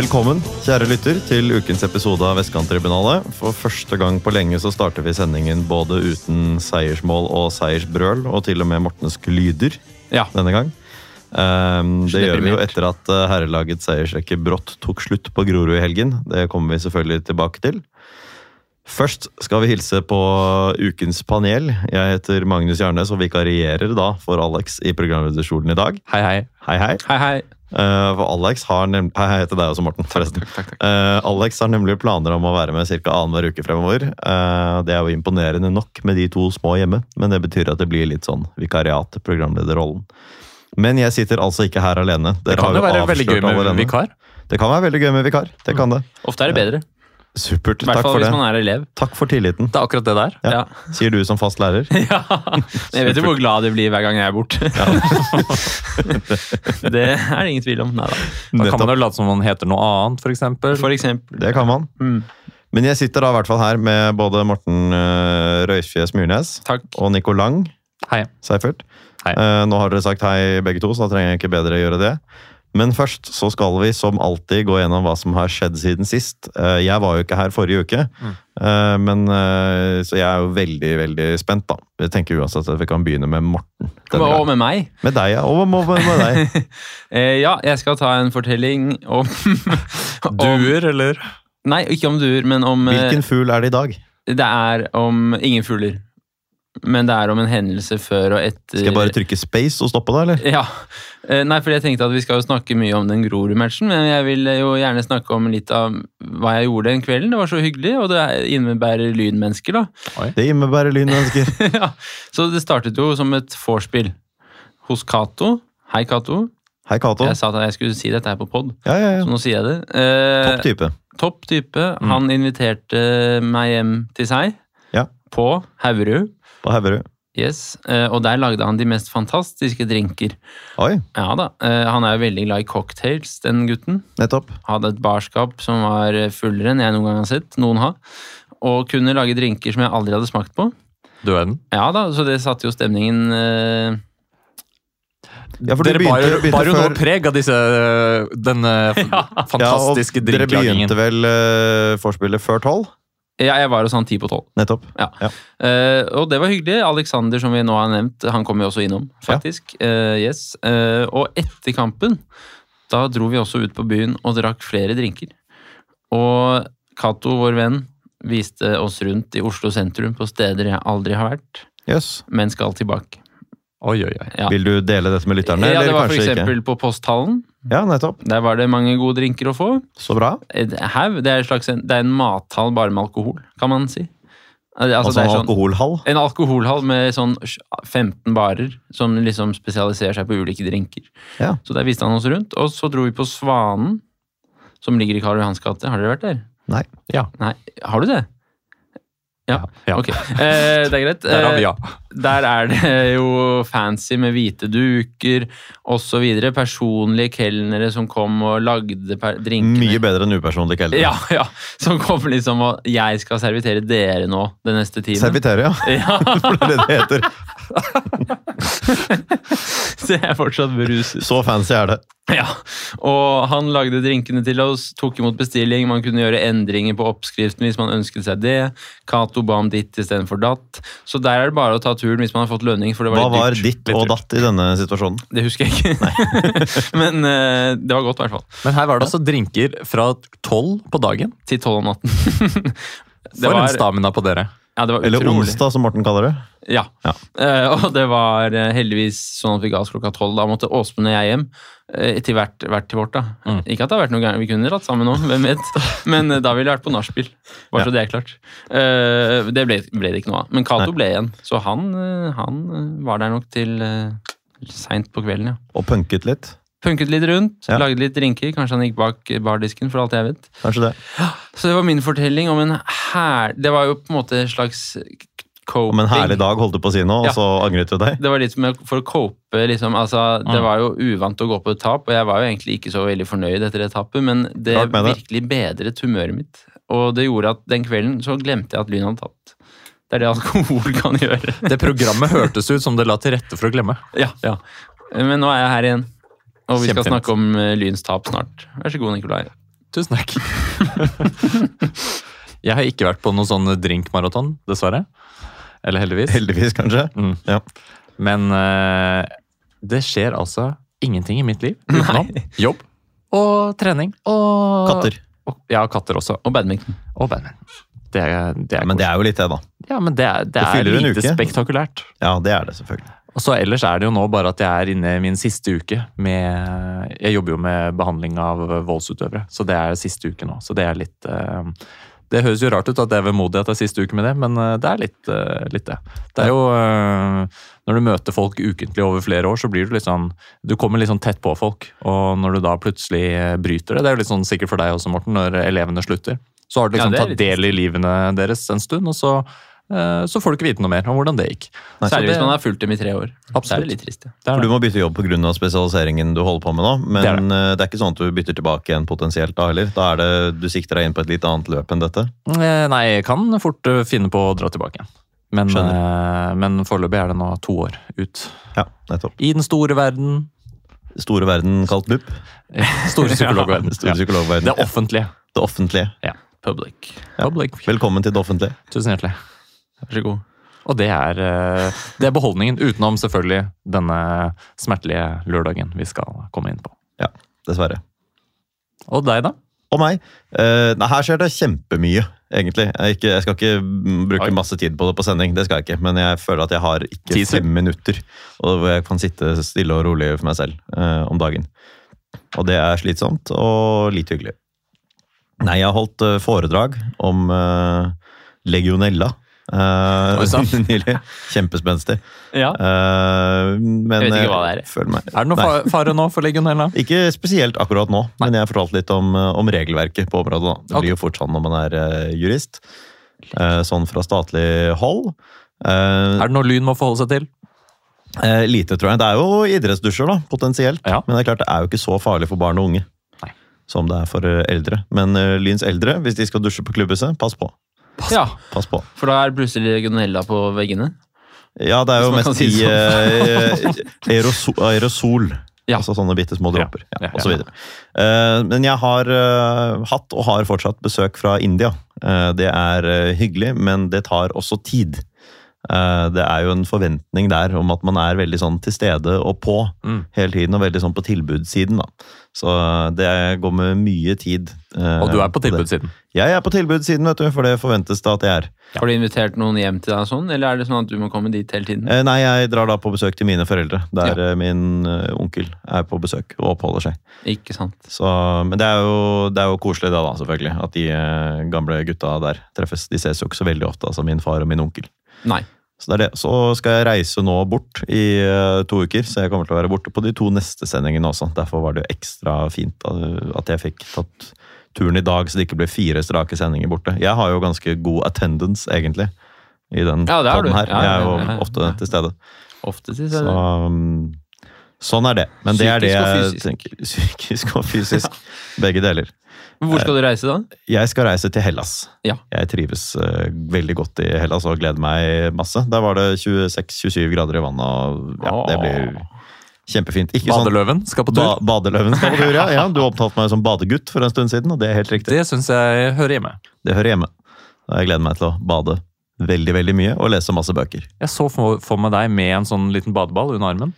Velkommen, kjære lytter, til ukens episode av Vestkanttribunalet. For første gang på lenge så starter vi sendingen både uten seiersmål og seiersbrøl, og til og med Mortens lyder Ja. denne gang. Um, det gjør vi jo etter at eh, herrelagets seiersrekke brått tok slutt på Grorud i helgen. Det kommer vi selvfølgelig tilbake til. Først skal vi hilse på ukens panel. Jeg heter Magnus Jarnes og vikarierer da for Alex i programlederstolen i dag. Hei, hei. Hei, hei. Hei, hei. Eh, for Alex har nemlig Hei, hei til deg også, Morten. forresten. Takk, takk. Eh, Alex har nemlig planer om å være med ca. annenhver uke fremover. Uh, det er jo imponerende nok med de to små hjemme, men det betyr at det blir litt sånn vikariat, programlederrollen. Men jeg sitter altså ikke her alene. Det kan jo være veldig gøy med allerede. vikar. Det kan være veldig gøy med vikar. Det kan det. Ofte er det bedre. Supert. Takk for hvis det. man er elev. Takk for tilliten. Det er akkurat det der. Ja. Ja. Sier du som fast lærer. ja. Jeg vet jo hvor glad de blir hver gang jeg er borte. det er det ingen tvil om. Neida. Da kan man jo late som man heter noe annet, eksempel. For eksempel. Det kan man. Mm. Men jeg sitter da i hvert fall her med både Morten uh, Røisfjes Myrnes Takk. og Nico Lang. Hei. Seifert. Hei. Eh, nå har dere sagt hei begge to, så da trenger jeg ikke bedre gjøre det. Men først så skal vi som alltid gå gjennom hva som har skjedd siden sist. Eh, jeg var jo ikke her forrige uke, Mm. eh, men, eh, så jeg er jo veldig veldig spent. da. Jeg tenker uansett at vi kan begynne med Morten. Og med meg. Med deg, ja. Og med, med, deg. Ja, jeg skal ta en fortelling om, om Duer, eller? Nei, ikke om duer, men om Hvilken fugl er det i dag? Det er om ingen fugler. Men det er om en hendelse før og etter Skal jeg bare trykke space og stoppe da, eller? Ja. Eh, Nei, fordi jeg tenkte at vi skal jo snakke mye om den Grorud-matchen, men jeg vil jo gjerne snakke om litt av hva jeg gjorde den kvelden. Det var så hyggelig, og det innebærer lynmennesker, da. Det innebærer lynmennesker. ja. Så det startet jo som et vorspiel hos Cato. Hei, Cato. Hei, Cato. Jeg sa at jeg skulle si dette her på pod, Ja, ja, så nå sier jeg det. Eh, Topp type. Topp type. Han inviterte meg hjem til seg Ja. på Haugerud. På Haugerud. Yes, eh, og der lagde han de mest fantastiske drinker. Oi, Ja da, eh, Han er jo veldig glad i cocktails, den gutten. nettopp. Hadde et barskap som var fullere enn jeg noen gang har sett noen ha. Og kunne lage drinker som jeg aldri hadde smakt på. Du er den. Ja da, så det satte jo stemningen eh, Ja, for Dere bar, begynte, jo- begynte bar jo før- nå preg av disse, denne fantastiske ja, og Dere begynte vel uh, vorspielet før tolv? Ja, jeg var hos han ti på tolv. Nettopp. Eh, og det var hyggelig. Alexander, som vi nå har nevnt, han kom jo også innom, faktisk. Uh, yes. Uh, og etter kampen, da dro vi også ut på byen og drakk flere drinker. Og Cato, vår venn, viste oss rundt i Oslo sentrum på steder jeg aldri har vært, Yes. men skal tilbake. Oi, oi, oi. Ja. Vil du dele dette med lytterne, Ja, det var eksempel på Posthallen. Ja, nettopp. Der var det mange gode drinker å få. Så bra. Haug. Det er, en slags, det er en mathall bare med alkohol, kan man si. Altså, Altså, det er en sånn- alkoholhall. En alkoholhall med sånn 15 barer som liksom spesialiserer seg på ulike drinker. Ja. Så der viste han oss rundt. Og så dro vi på Svanen, som ligger i Karl Johans gate. Har dere vært der? Nei. Ja. Nei, Har du det? Ja. Ja. Ok, eh, det er greit. Der har vi ja. Eh, Der er det jo fancy med hvite duker osv. Personlige kelnere som kom og lagde drinkene. Mye bedre enn upersonlige kelnere. Ja, ja. Som kom liksom og 'Jeg skal servitere dere nå den neste timen'. Servitere, ja. Ja. For det er det det heter. Så jeg er fortsatt beruset. Så fancy er det. Ja, og han lagde drinkene til oss, tok imot bestilling, man kunne gjøre endringer på oppskriften hvis man ønsket seg det. Cato ba om ditt istedenfor datt. Så der er det bare å ta turen hvis man har fått lønning, for det var Hva litt var ditt og datt i denne situasjonen? Det husker jeg ikke. Men uh, det var godt, i hvert fall. Men her var det altså drinker fra tolv på dagen. Til tolv om natten. Det For var- en stamina på dere. Ja, Eller onsdag, som Morten kaller det. Ja. Ja. Uh, og det var uh, heldigvis sånn at vi ga oss klokka tolv. Da måtte Åsmund og jeg hjem. Uh, til hvert, hvert til vårt, da. Mm. Ikke at det har vært noe gærent, vi kunne dratt sammen nå, hvem vet. Men da ville jeg vært på nachspiel. Bare så det er klart. Det ble, ble det ikke noe av. Men Cato ble igjen, så han, han var der nok til seint på kvelden, ja. Og punket litt. Punket litt rundt, Ja. lagde litt drinker. Kanskje han gikk bak bardisken, for alt jeg vet. Kanskje det. Så det var min fortelling om en her... Det var jo på en måte en slags coping. Om en herlig dag, holdt du på å si nå, og Ja. så angret du deg? Det var litt for å cope, liksom. Altså, det Mm. var jo uvant å gå på et tap, og jeg var jo egentlig ikke så veldig fornøyd etter det tapet, men det, det. virkelig bedret humøret mitt. Og det gjorde at den kvelden så glemte jeg at Lyn hadde tapt. Det er det alkohol kan gjøre. Det programmet hørtes ut som det la til rette for å glemme. ja, ja. Men nå er jeg her igjen. Og vi skal snakke om eh, Lyns tap snart. Vær så god, Nikolai. Tusen takk. jeg har ikke vært på noen sånn drinkmaraton, dessverre. Eller heldigvis. Heldigvis, kanskje. Mm. Ja. Men uh, det skjer altså ingenting i mitt liv utenom jobb og trening. Og Katter. Og, ja, katter også. Og badminton. Og badminton. Det er, det er Ja, men det er jo litt det, da. Ja, men det er, det Det er lite uke. spektakulært. Ja, det er det, selvfølgelig. Og så ellers er det jo nå bare at jeg er inne i min siste uke med Jeg jobber jo med behandling av voldsutøvere, så det er siste uke nå. Så det er litt eh, Det høres jo rart ut at det er vemodig at det er siste uke med det, men eh, det er litt, eh, litt det. Det er jo Når du møter folk ukentlig over flere år, så blir du litt sånn Du kommer litt sånn tett på folk, og når du da plutselig bryter det Det er jo litt sånn sikkert for deg også, Morten, når elevene slutter. Så har du liksom er tatt del i livene deres en stund, og så, så får du ikke vite noe mer om hvordan det gikk. Nei, Særlig det- hvis man har fulgt dem i tre år. Er Absolutt. det litt trist. Ja. Er For du må bytte jobb pga. spesialiseringen du holder på med nå. Men Det er det. det er ikke sånn at du bytter tilbake igjen potensielt da heller. Da er det, du sikter deg inn på et litt annet løp enn dette. Eh, Nei, jeg kan fort eh, finne på å dra tilbake igjen. Men, eh, men foreløpig er det nå to år ut. Ja, nettopp. I den store verden. Store verden kalt BUP. eh, Store psykologverden. Store Ja. Det offentlige. Det offentlige. Public. Ja. Public. Velkommen til det offentlige. Tusen hjertelig. Vær så god. Og det er, eh, det er beholdningen, utenom selvfølgelig denne smertelige lørdagen vi skal komme inn på. Ja, Dessverre. Og deg, da? Og meg. Eh, nei, her skjer det kjempemye, egentlig. Jeg, ikke, jeg skal ikke bruke Oi. masse tid på det på sending, det skal jeg ikke. Men jeg føler at jeg har ikke Teaser. fem minutter hvor jeg kan sitte stille og rolig for meg selv eh, om dagen. Og det er slitsomt og litt hyggelig. Nei, jeg har holdt eh, foredrag om eh, legionella. Eh, sann. nylig. Kjempespenstig. Ja. Uh, men Jeg vet ikke hva det er. føler meg Er det noe Nei. fare nå for legionella? Ikke spesielt akkurat nå, men jeg fortalte litt om, eh, om regelverket på området. Da. Det Ok. blir jo fort sånn når man er uh, jurist. Eh, sånn fra statlig hold. Eh, Er det noe Lyn må forholde seg til? eh, lite, tror jeg. Det er jo idrettsdusjer, da, potensielt. Ja. Men det er klart det er jo ikke så farlig for barn og unge Nei. som det er for eh, eldre. Men eh, Lyns eldre, hvis de skal dusje på klubbhuset, pass på. Ja, Pass på. for da er det plutselig legionella på veggene. Ja, det er jo mest si i eh, aerosol, aerosol. Ja. Altså sånne bitte små dråper. ja, Ja, ja. og så videre. Eh, men jeg har uh, hatt og har fortsatt besøk fra India. Uh, det er hyggelig, men det tar også tid. Eh, det er jo en forventning der om at man er veldig sånn til stede og på Mm. hele tiden, og veldig sånn på tilbudssiden. da. Så det går med mye tid. eh, Og du er på tilbudssiden. Jeg er på tilbudssiden, vet du, for det forventes det at jeg er. Har du invitert noen hjem til deg, sånn, eller er det sånn at du må komme dit hele tiden? Eh, nei, jeg drar da på besøk til mine foreldre, der ja. min eh, onkel er på besøk og oppholder seg. Ikke sant. Så, men det er, jo, det er jo koselig det da, selvfølgelig, at de eh, gamle gutta der treffes. De ses jo ikke så veldig ofte, altså min far og min onkel. Nei. Så det er det. Så skal jeg reise nå bort i eh, to uker, så jeg kommer til å være borte på de to neste sendingene også. Derfor var det jo ekstra fint at jeg fikk tatt turen i dag, så det ikke ble fire strake sendinger borte. Jeg har jo ganske god attendance, egentlig, i den Ja, du. her. Ja, jeg er jo ja, ja, ofte til stede. Ofte til stede. Så, sånn er det. Men det er det jeg tenker. Psykisk og fysisk. Begge deler. Hvor skal du reise da? Jeg skal reise til Hellas. Ja. Jeg trives uh, veldig godt i Hellas og gleder meg masse. Der var det 26-27 grader i vannet, og ja, det blir kjempefint. Ikke sånn Badeløven skal på ba tur. Badeløven skal på tur, ja. ja. Du omtalte meg som badegutt for en stund siden, og det er helt riktig. Det syns jeg hører hjemme. Det hører hjemme. Og jeg gleder meg til å bade veldig, veldig mye og lese masse bøker. Jeg så for, for meg deg med en sånn liten badeball under armen.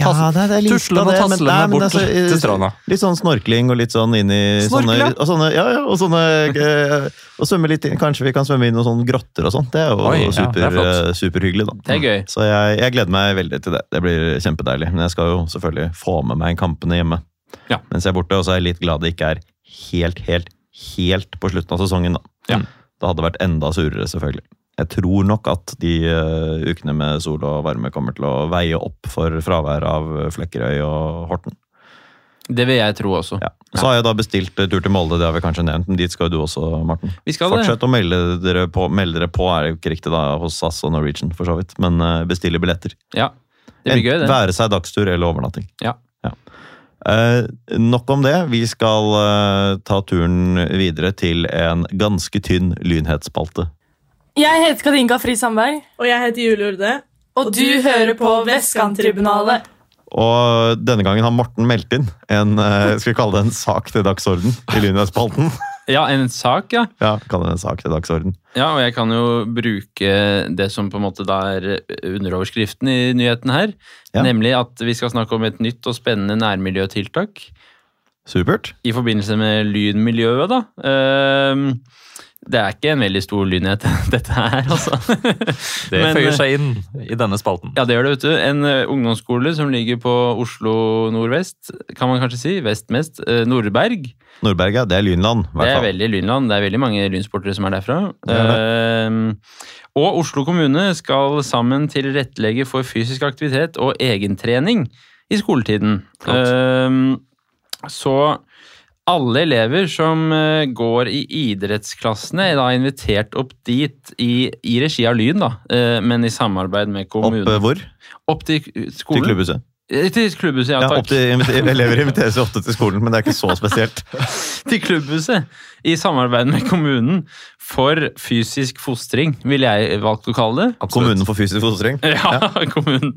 Ja, det, det er litt Tusle og tasle men bort altså, til stranda. Litt sånn snorkling og litt sånn inn i sånne, og sånne, ja, ja, og sånne eh, og svømme litt inn, Kanskje vi kan svømme inn i noen sånne grotter og sånt. Det er jo Oi, ja, det er super, eh, superhyggelig, da. Det er gøy. Så jeg, jeg gleder meg veldig til det. Det blir kjempedeilig. Men jeg skal jo selvfølgelig få med meg kampene hjemme Ja. mens jeg er borte. Og så er jeg litt glad det ikke er helt, helt, helt på slutten av sesongen, da. Ja. Det hadde vært enda surere, selvfølgelig. Jeg tror nok at de eh, ukene med sol og varme kommer til å veie opp for fravær av Flekkerøy og Horten. Det vil jeg tro også. Ja. Så har jeg da bestilt eh, tur til Molde, det har vi kanskje nevnt, men dit skal du også, det. Fortsett å melde dere på. Melde dere på er jo ikke riktig da hos SAS og Norwegian, for så vidt, men eh, bestille billetter. Ja. Det blir gøy, det. Være seg dagstur eller overnatting. Ja. Eh, nok om det. Vi skal eh, ta turen videre til en ganske tynn lynhetsspalte. Jeg heter Kadinka Fri Sandberg, Og jeg heter Julie Urde. og du hører på Vestkanttribunalet. Og denne gangen har Morten meldt inn en eh, skal vi kalle det en sak til dagsorden i Lynespalten. Ja, en sak, ja. Ja, kan det en sak til dagsorden. Ja, og jeg kan jo bruke det som på en måte da er underoverskriften i nyheten her. Ja. Nemlig at vi skal snakke om et nytt og spennende nærmiljøtiltak Supert. i forbindelse med lynmiljøet, da. Ehm, det er ikke en veldig stor lynhet, dette her, altså. Det Men, føyer eh, seg inn i denne spalten. Ja, det gjør det, vet du. En eh, ungdomsskole som ligger på Oslo nordvest, kan man kanskje si. Vest mest. eh, Nordberg. Nordberg, ja. Det er Lynland. i Det er veldig lynland. Det er veldig mange lynsportere som er derfra. Det er Ehm, og Oslo kommune skal sammen tilrettelegge for fysisk aktivitet og egentrening i skoletiden. Ehm, så alle elever som eh, går i idrettsklassene, er da invitert opp dit i, i regi av Lyn, da, eh, men i samarbeid med kommunen. Opp hvor? Opp til skolen. Til klubbhuset. Eh, Til klubbhuset, ja, Ja, takk. opp til, elever inviteres ofte til skolen, men det er ikke så spesielt. til klubbhuset i samarbeid med kommunen for fysisk fostring, ville jeg valgt å kalle det. Kommunen for fysisk fostring. Ja, kommunen.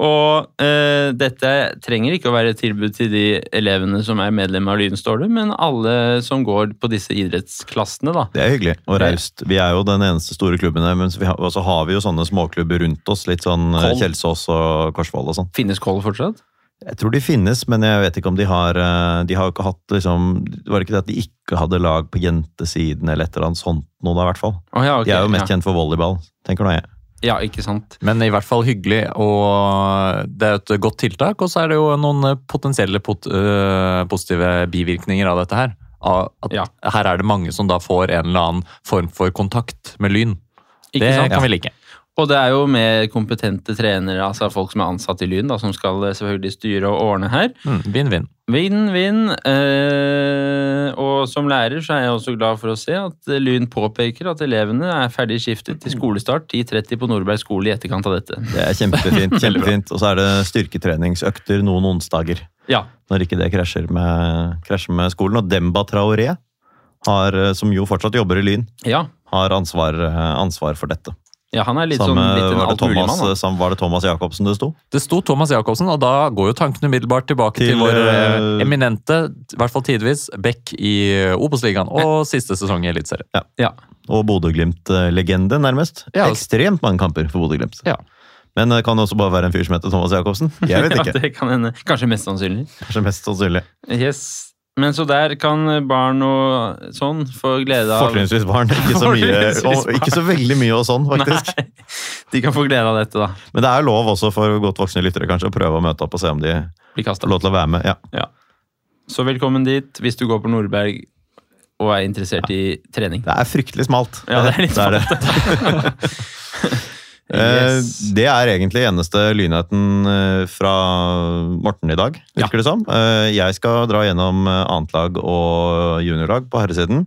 Og uh, dette trenger ikke å være et tilbud til de elevene som er medlem av Lyn, står det, men alle som går på disse idrettsklassene, da. Det er hyggelig og raust. Vi er jo den eneste store klubben her, men så har, vi jo sånne småklubber rundt oss. Litt sånn eh, Kjelsås og Korsvoll og sånn. Finnes Koll fortsatt? Jeg tror de finnes, men jeg vet ikke om de har eh, De har jo ikke hatt liksom Var det ikke det at de ikke hadde lag på jentesiden eller et eller annet sånt noe da, i hvert fall. Oh, ja, okay, De er jo mest ja. kjent for volleyball, tenker nå jeg. ja, ikke sant. Men i hvert fall hyggelig, og det er et godt tiltak. Og så er det jo noen potensielle pot øh, positive bivirkninger av dette her. Av At Ja. Her er det mange som da får en eller annen form for kontakt med lyn. Ikke det sant? kan vi like. Og det er jo med kompetente trenere, altså folk som er ansatt i Lyn, da, som skal eh, selvfølgelig styre og ordne her. Mm, Vinn-vinn. Vinn-vinn. Eh, og som lærer så er jeg også glad for å se at Lyn påpeker at elevene er ferdig skiftet til skolestart 10.30 på Nordberg skole i etterkant av dette. Det er kjempefint. kjempefint. Og så er det styrketreningsøkter noen onsdager. Ja. Når ikke det krasjer med, krasjer med skolen. Og Demba Traoré, har, eh, som jo fortsatt jobber i Lyn, Ja, har ansvar, eh, ansvar for dette. Ja han er litt Samme, sånn litt en var, det Thomas, altmuligmann. sam- var det Thomas Jacobsen det sto? Det sto Thomas Jacobsen, og da går jo tankene umiddelbart tilbake til, Til, vår eh, eh, eminente, i hvert fall tidvis, Beck i eh, Obos-ligaen og siste sesong i Eliteserien. Ja. Og Bodø-Glimt-legende, nærmest. Ja. Ekstremt mange kamper for Bodø-Glimt. Ja. Men det kan også bare være en fyr som heter Thomas Jacobsen. Jeg vet ikke. Ja, det kan hende. Kanskje mest sannsynlig. Kanskje mest sannsynlig. Yes. Men så der kan barn og sånn få glede av Fortrinnsvis barn. Ikke så, mye, og ikke så veldig mye og sånn, faktisk. Nei, de kan få glede av dette, da. Men det er lov også for godt voksne lyttere kanskje å prøve å møte opp og se om de får lov til å være med. Ja. Så velkommen dit hvis du går på Nordberg og er interessert i trening. Det er fryktelig smalt. Ja, det er litt det. Eh, Yes. Det er egentlig eneste lynheten eh, fra Morten i dag, virker det som. Eh, Jeg skal dra gjennom eh, annetlag og juniorlag på herresiden.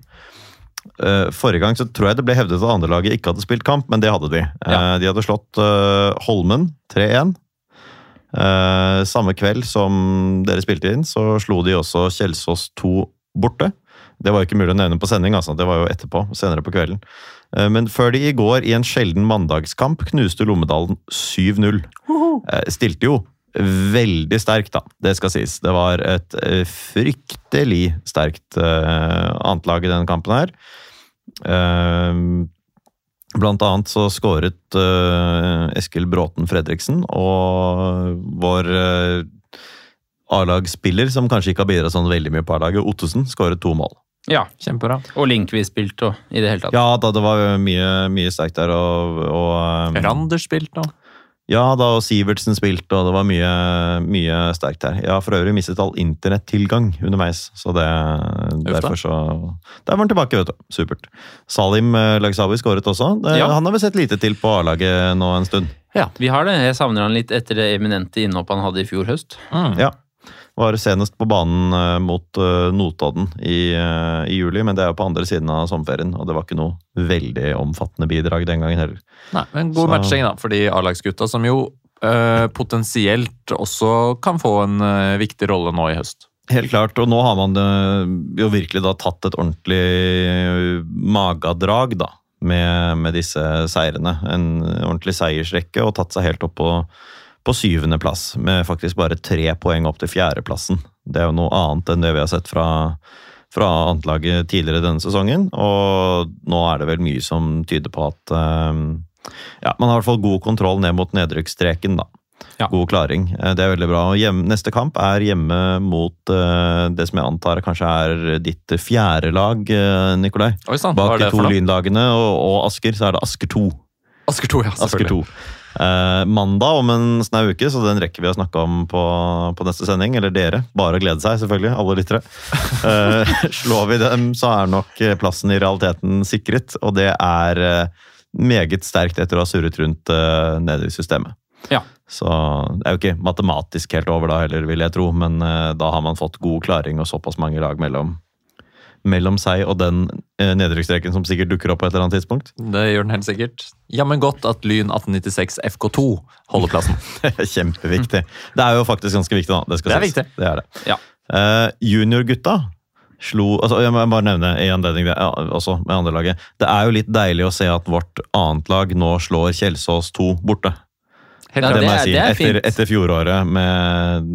Eh, Forrige gang så tror jeg det ble hevdet at andrelaget ikke hadde spilt kamp, men det hadde de. Eh, Ja. De hadde slått eh, Holmen 3-1. Eh, Samme kveld som dere spilte inn, så slo de også Kjelsås 2 borte. Det var jo ikke mulig å nevne på sending, altså. det var jo etterpå, senere på kvelden. Eh, Men før de i går, i en sjelden mandagskamp, knuste Lommedalen 7-0. Eh, Stilte jo veldig sterkt, da. Det skal sies. Det var et eh, fryktelig sterkt annet lag i denne kampen her. Blant annet så skåret Eskil Bråten Fredriksen, og vår A-lagsspiller, som kanskje ikke har bidratt sånn veldig mye på A-laget, Ottesen, skåret to mål. Ja, Kjempebra. og Linkvi spilte og i det hele tatt. Ja da, det var mye, mye sterkt der, og, og um, Randers spilt da. Ja da, og Sivertsen spilte, og det var mye, mye sterkt der. Jeg har for øvrig mistet all internettilgang underveis, så det derfor så Der var han tilbake, vet du. Supert. Salim Lagsabi Lagsawi skåret også. Det, Ja. Han har vi sett lite til på A-laget nå en stund. Ja, Vi har det. Jeg savner han litt etter det eminente innhoppet han hadde i fjor høst. Mm. Ja. Var senest på banen eh, mot eh, Notodden i, eh, i juli, men det er jo på andre siden av sommerferien, og det var ikke noe veldig omfattende bidrag den gangen heller. Nei, men God Så- matching da, for de A-lagsgutta, som jo øh, potensielt også kan få en øh, viktig rolle nå i høst. Helt klart, og nå har man jo virkelig da tatt et ordentlig magadrag, da. Med, med disse seirene. En ordentlig seiersrekke, og tatt seg helt opp på, på syvendeplass, med faktisk bare tre poeng opp til fjerdeplassen. Det er jo noe annet enn det vi har sett fra, fra annetlaget tidligere denne sesongen. Og nå er det vel mye som tyder på at eh, ja, man har i hvert fall god kontroll ned mot nedrykksstreken, da. Ja. God klaring. Eh, Det er veldig bra. Og hjem, neste kamp er hjemme mot uh, det som jeg antar kanskje er ditt fjerde lag, uh, Nikolai. Oi sant. Bak de to lynlagene og, og Asker, så er det Asker 2. Asker 2, ja. Asker selvfølgelig. 2. Eh, mandag om en snau uke, så den rekker vi å snakke om på, på neste sending. Eller dere. Bare å glede seg, selvfølgelig. Alle lyttere. Eh, slår vi dem, så er nok eh, plassen i realiteten sikret. Og det er eh, meget sterkt etter å ha surret rundt uh, nede i systemet. Ja. Så det er jo ikke matematisk helt over da heller, vil jeg tro, men eh, da har man fått god klaring og såpass mange lag mellom, mellom seg og den eh, nedrykksstreken som sikkert dukker opp på et eller annet tidspunkt. Det gjør den helt sikkert. Jammen godt at Lyn 1896 FK2 holder plassen. Kjempeviktig. Det er jo faktisk ganske viktig, da. Det, skal Det er viktig. Det er det. Ja. Eh, juniorgutta slo altså Jeg må bare nevne i anledning det, ja, også med andrelaget. Det er jo litt deilig å se at vårt annet lag nå slår Kjelsås 2 borte. Helt Ja, klart. det må jeg si. det er Etter, etter fjoråret med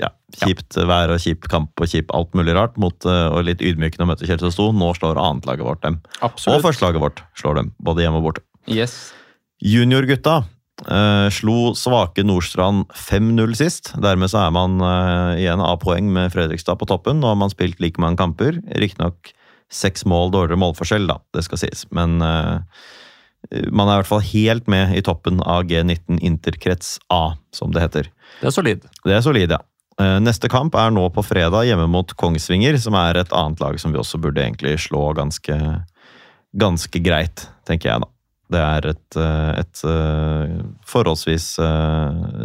ja, kjipt vær og kjip kamp og kjip alt mulig rart, mot, eh, og litt ydmykende å møte Kjelsås 2. Nå slår annetlaget vårt dem. Absolutt. Og førstelaget vårt slår dem, både hjemme og borte. Yes. Juniorgutta eh, slo svake Nordstrand 5-0 sist. Dermed så er man eh, igjen av poeng med Fredrikstad på toppen. Nå har man spilt like mange kamper. Riktignok seks mål dårligere målforskjell, da. Det skal sies. Men eh, man er i hvert fall helt med i toppen av G19 Interkrets A, som det heter. Det er solid. Det er solid, ja. Eh, Neste kamp er nå på fredag hjemme mot Kongsvinger, som er et annet lag som vi også burde egentlig slå ganske, ganske greit, tenker jeg da. Det er et, eh, et eh, forholdsvis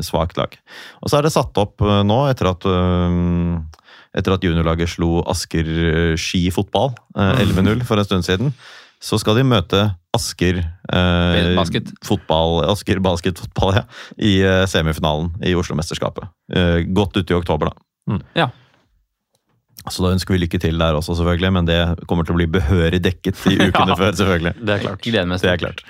svakt lag. Og så er det satt opp nå, etter at, etter at juniorlaget slo Asker ski fotball eh, 11-0 for en stund siden, så skal de møte Asker eh, Basket. fotball, Asker basketfotball ja, i eh, semifinalen i Oslo-mesterskapet. Eh, godt ute i oktober, da. Ja. Så da ønsker vi lykke til der også, selvfølgelig, men det kommer til å bli behørig dekket i ukene Ja. før, selvfølgelig. Det er klart. Gleder meg Det er klart.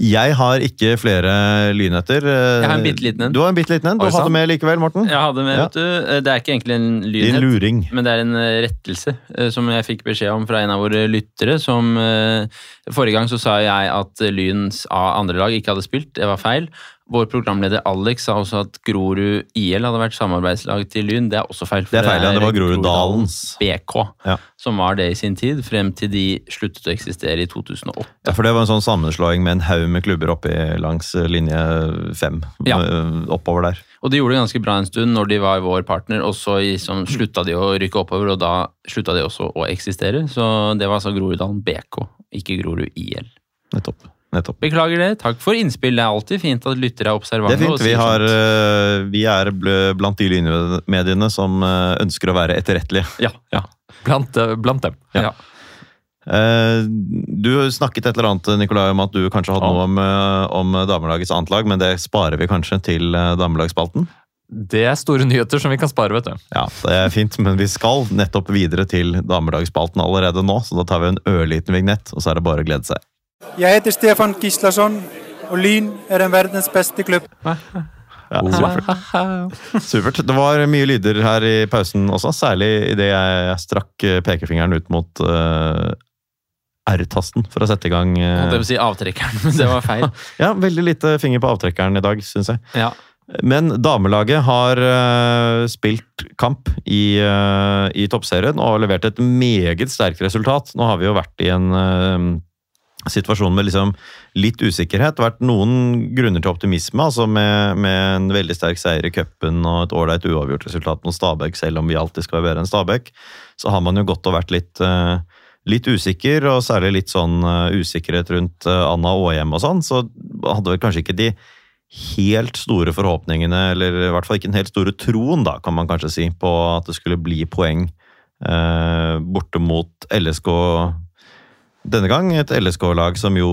Jeg har ikke flere lynheter. Jeg har en bitte liten en. Du har en bitte liten en. Du Oi, hadde med likevel, Morten. Jeg hadde med, Ja. vet du, eh, Det er ikke egentlig en lynhet, luring. men det er en eh, rettelse eh, som jeg fikk beskjed om fra en av våre lyttere. som eh, Forrige gang så sa jeg at eh, Lyns A andre lag ikke hadde spilt. Det var feil. Vår programleder Alex sa også at Grorud IL hadde vært samarbeidslag til Lyn. Det er også feil. for Det er feil, ja. Det var Groruddalens. BK, Ja. som var det i sin tid, frem til de sluttet å eksistere i 2008. Ja, for det var en sånn sammenslåing med en haug med klubber oppi langs eh, linje fem. Ja. eh, Oppover der. Og de gjorde det ganske bra en stund når de var vår partner, og så liksom slutta de å rykke oppover, og da slutta de også å eksistere. Så det var altså Groruddalen BK, ikke Grorud IL. Nettopp. Nettopp. Beklager det. Takk for innspill. Det er alltid fint at lyttere er observante. Det er fint. Vi, har, eh, vi er blant de lynmediene som eh, ønsker å være etterrettelige. Ja. ja. Blant, eh, blant dem. ja. Ja. Du snakket et eller annet Nikolai, om at du kanskje hadde Ja. noe om, om damelagets annetlag, men det sparer vi kanskje til damelagsspalten? Det er store nyheter som vi kan spare, vet du. Ja, det er fint, men vi skal nettopp videre til damelagsspalten allerede nå, så da tar vi en ørliten vignett, og så er det bare å glede seg. Jeg heter Stefan Gislason, og Lyn er en verdens beste klubb. Ja, supert. supert. Det var mye lyder her i pausen også, særlig idet jeg strakk eh, pekefingeren ut mot eh, R-tasten for å sette i gang Det Holdt jeg si avtrekkeren, men det var feil. Ja, veldig lite finger på avtrekkeren i dag, syns jeg. Ja. Men damelaget har uh, spilt kamp i, uh, i toppserien og har levert et meget sterkt resultat. Nå har vi jo vært i en eh, situasjon med liksom litt usikkerhet. Har vært noen grunner til optimisme, altså med, med en veldig sterk seier i cupen og et ålreit uavgjort resultat mot Stabæk, selv om vi alltid skal være bedre enn Stabæk. Så har man jo gått og vært litt eh, Litt usikker, og særlig litt sånn eh, usikkerhet rundt eh, Anna Aahjem og sånn, så hadde vel kanskje ikke de helt store forhåpningene, eller i hvert fall ikke den helt store troen, da, kan man kanskje si, på at det skulle bli poeng eh, borte mot LSK denne gang. Et LSK-lag som jo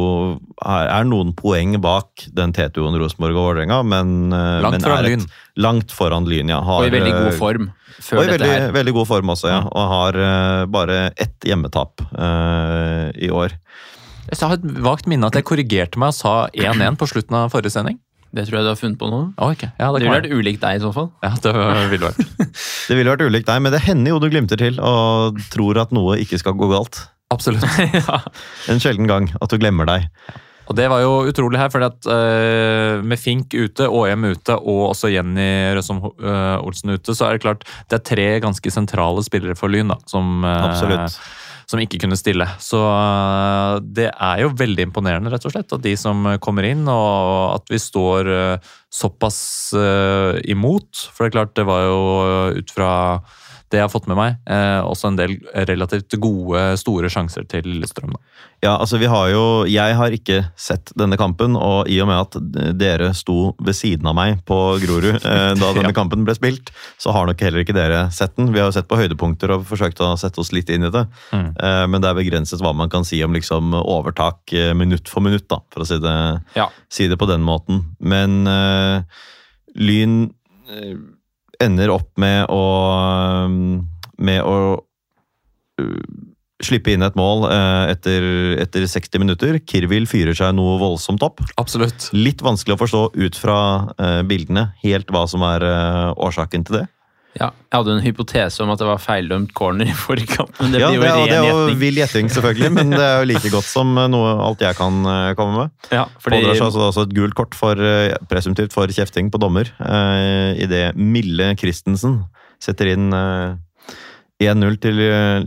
er, noen poeng bak den T2-en Rosenborg og Vålerenga, men, eh, Langt men foran er Lyn. et langt foran Lyn, ja. Har, Og i veldig god eh, form før og i dette veldig, her. veldig god form også, ja. Og har uh, bare ett hjemmetap uh, i år. Jeg har et vagt minne at jeg korrigerte meg og sa 1-1 på slutten av forrige sending. Det tror jeg du har funnet på nå. Oh, okay. Ja, Det det ville vært ulikt deg i så fall. Ja, det ville vært. Det ville vært ulikt deg, men det hender jo du glimter til og tror at noe ikke skal gå galt. Absolutt. ja. En sjelden gang at du glemmer deg. Og det var jo utrolig her, fordi at eh, med Fink ute, ÅM ute og også Jenny Røsom uh, Olsen ute, så er det klart det er tre ganske sentrale spillere for Lyn da, som, uh, som ikke kunne stille. Så eh, det er jo veldig imponerende, rett og slett, at de som kommer inn, og at vi står eh, såpass eh, imot. For det er klart, det var jo eh, ut fra det jeg har fått med meg, eh, også en del relativt gode, store sjanser til Lillestrøm. Ja, altså vi har jo Jeg har ikke sett denne kampen, og i og med at dere sto ved siden av meg på Grorud eh, da denne Ja. kampen ble spilt, så har nok heller ikke dere sett den. Vi har jo sett på høydepunkter og forsøkt å sette oss litt inn i det. Mm. Eh, men det er begrenset hva man kan si om liksom overtak eh, minutt for minutt, da, for å si det, Ja. si det på den måten. Men eh, Lyn eh, ender opp med å med å uh, slippe inn et mål eh, etter, etter 60 minutter. Kirvil fyrer seg noe voldsomt opp. Absolutt. Litt vanskelig å forstå ut fra eh, bildene helt hva som er årsaken til det. Ja, jeg hadde en hypotese om at det var feildømt corner i forkant. men det ja, blir jo det, er- ren det er jo vill gjetting, selvfølgelig, men det er jo like godt som eh, noe alt jeg kan eh, komme med. Ja, fordi, Pådrar seg altså et gult kort for, eh, presumptivt for kjefting på dommer eh, idet Mille Christensen setter inn eh, 1-0 til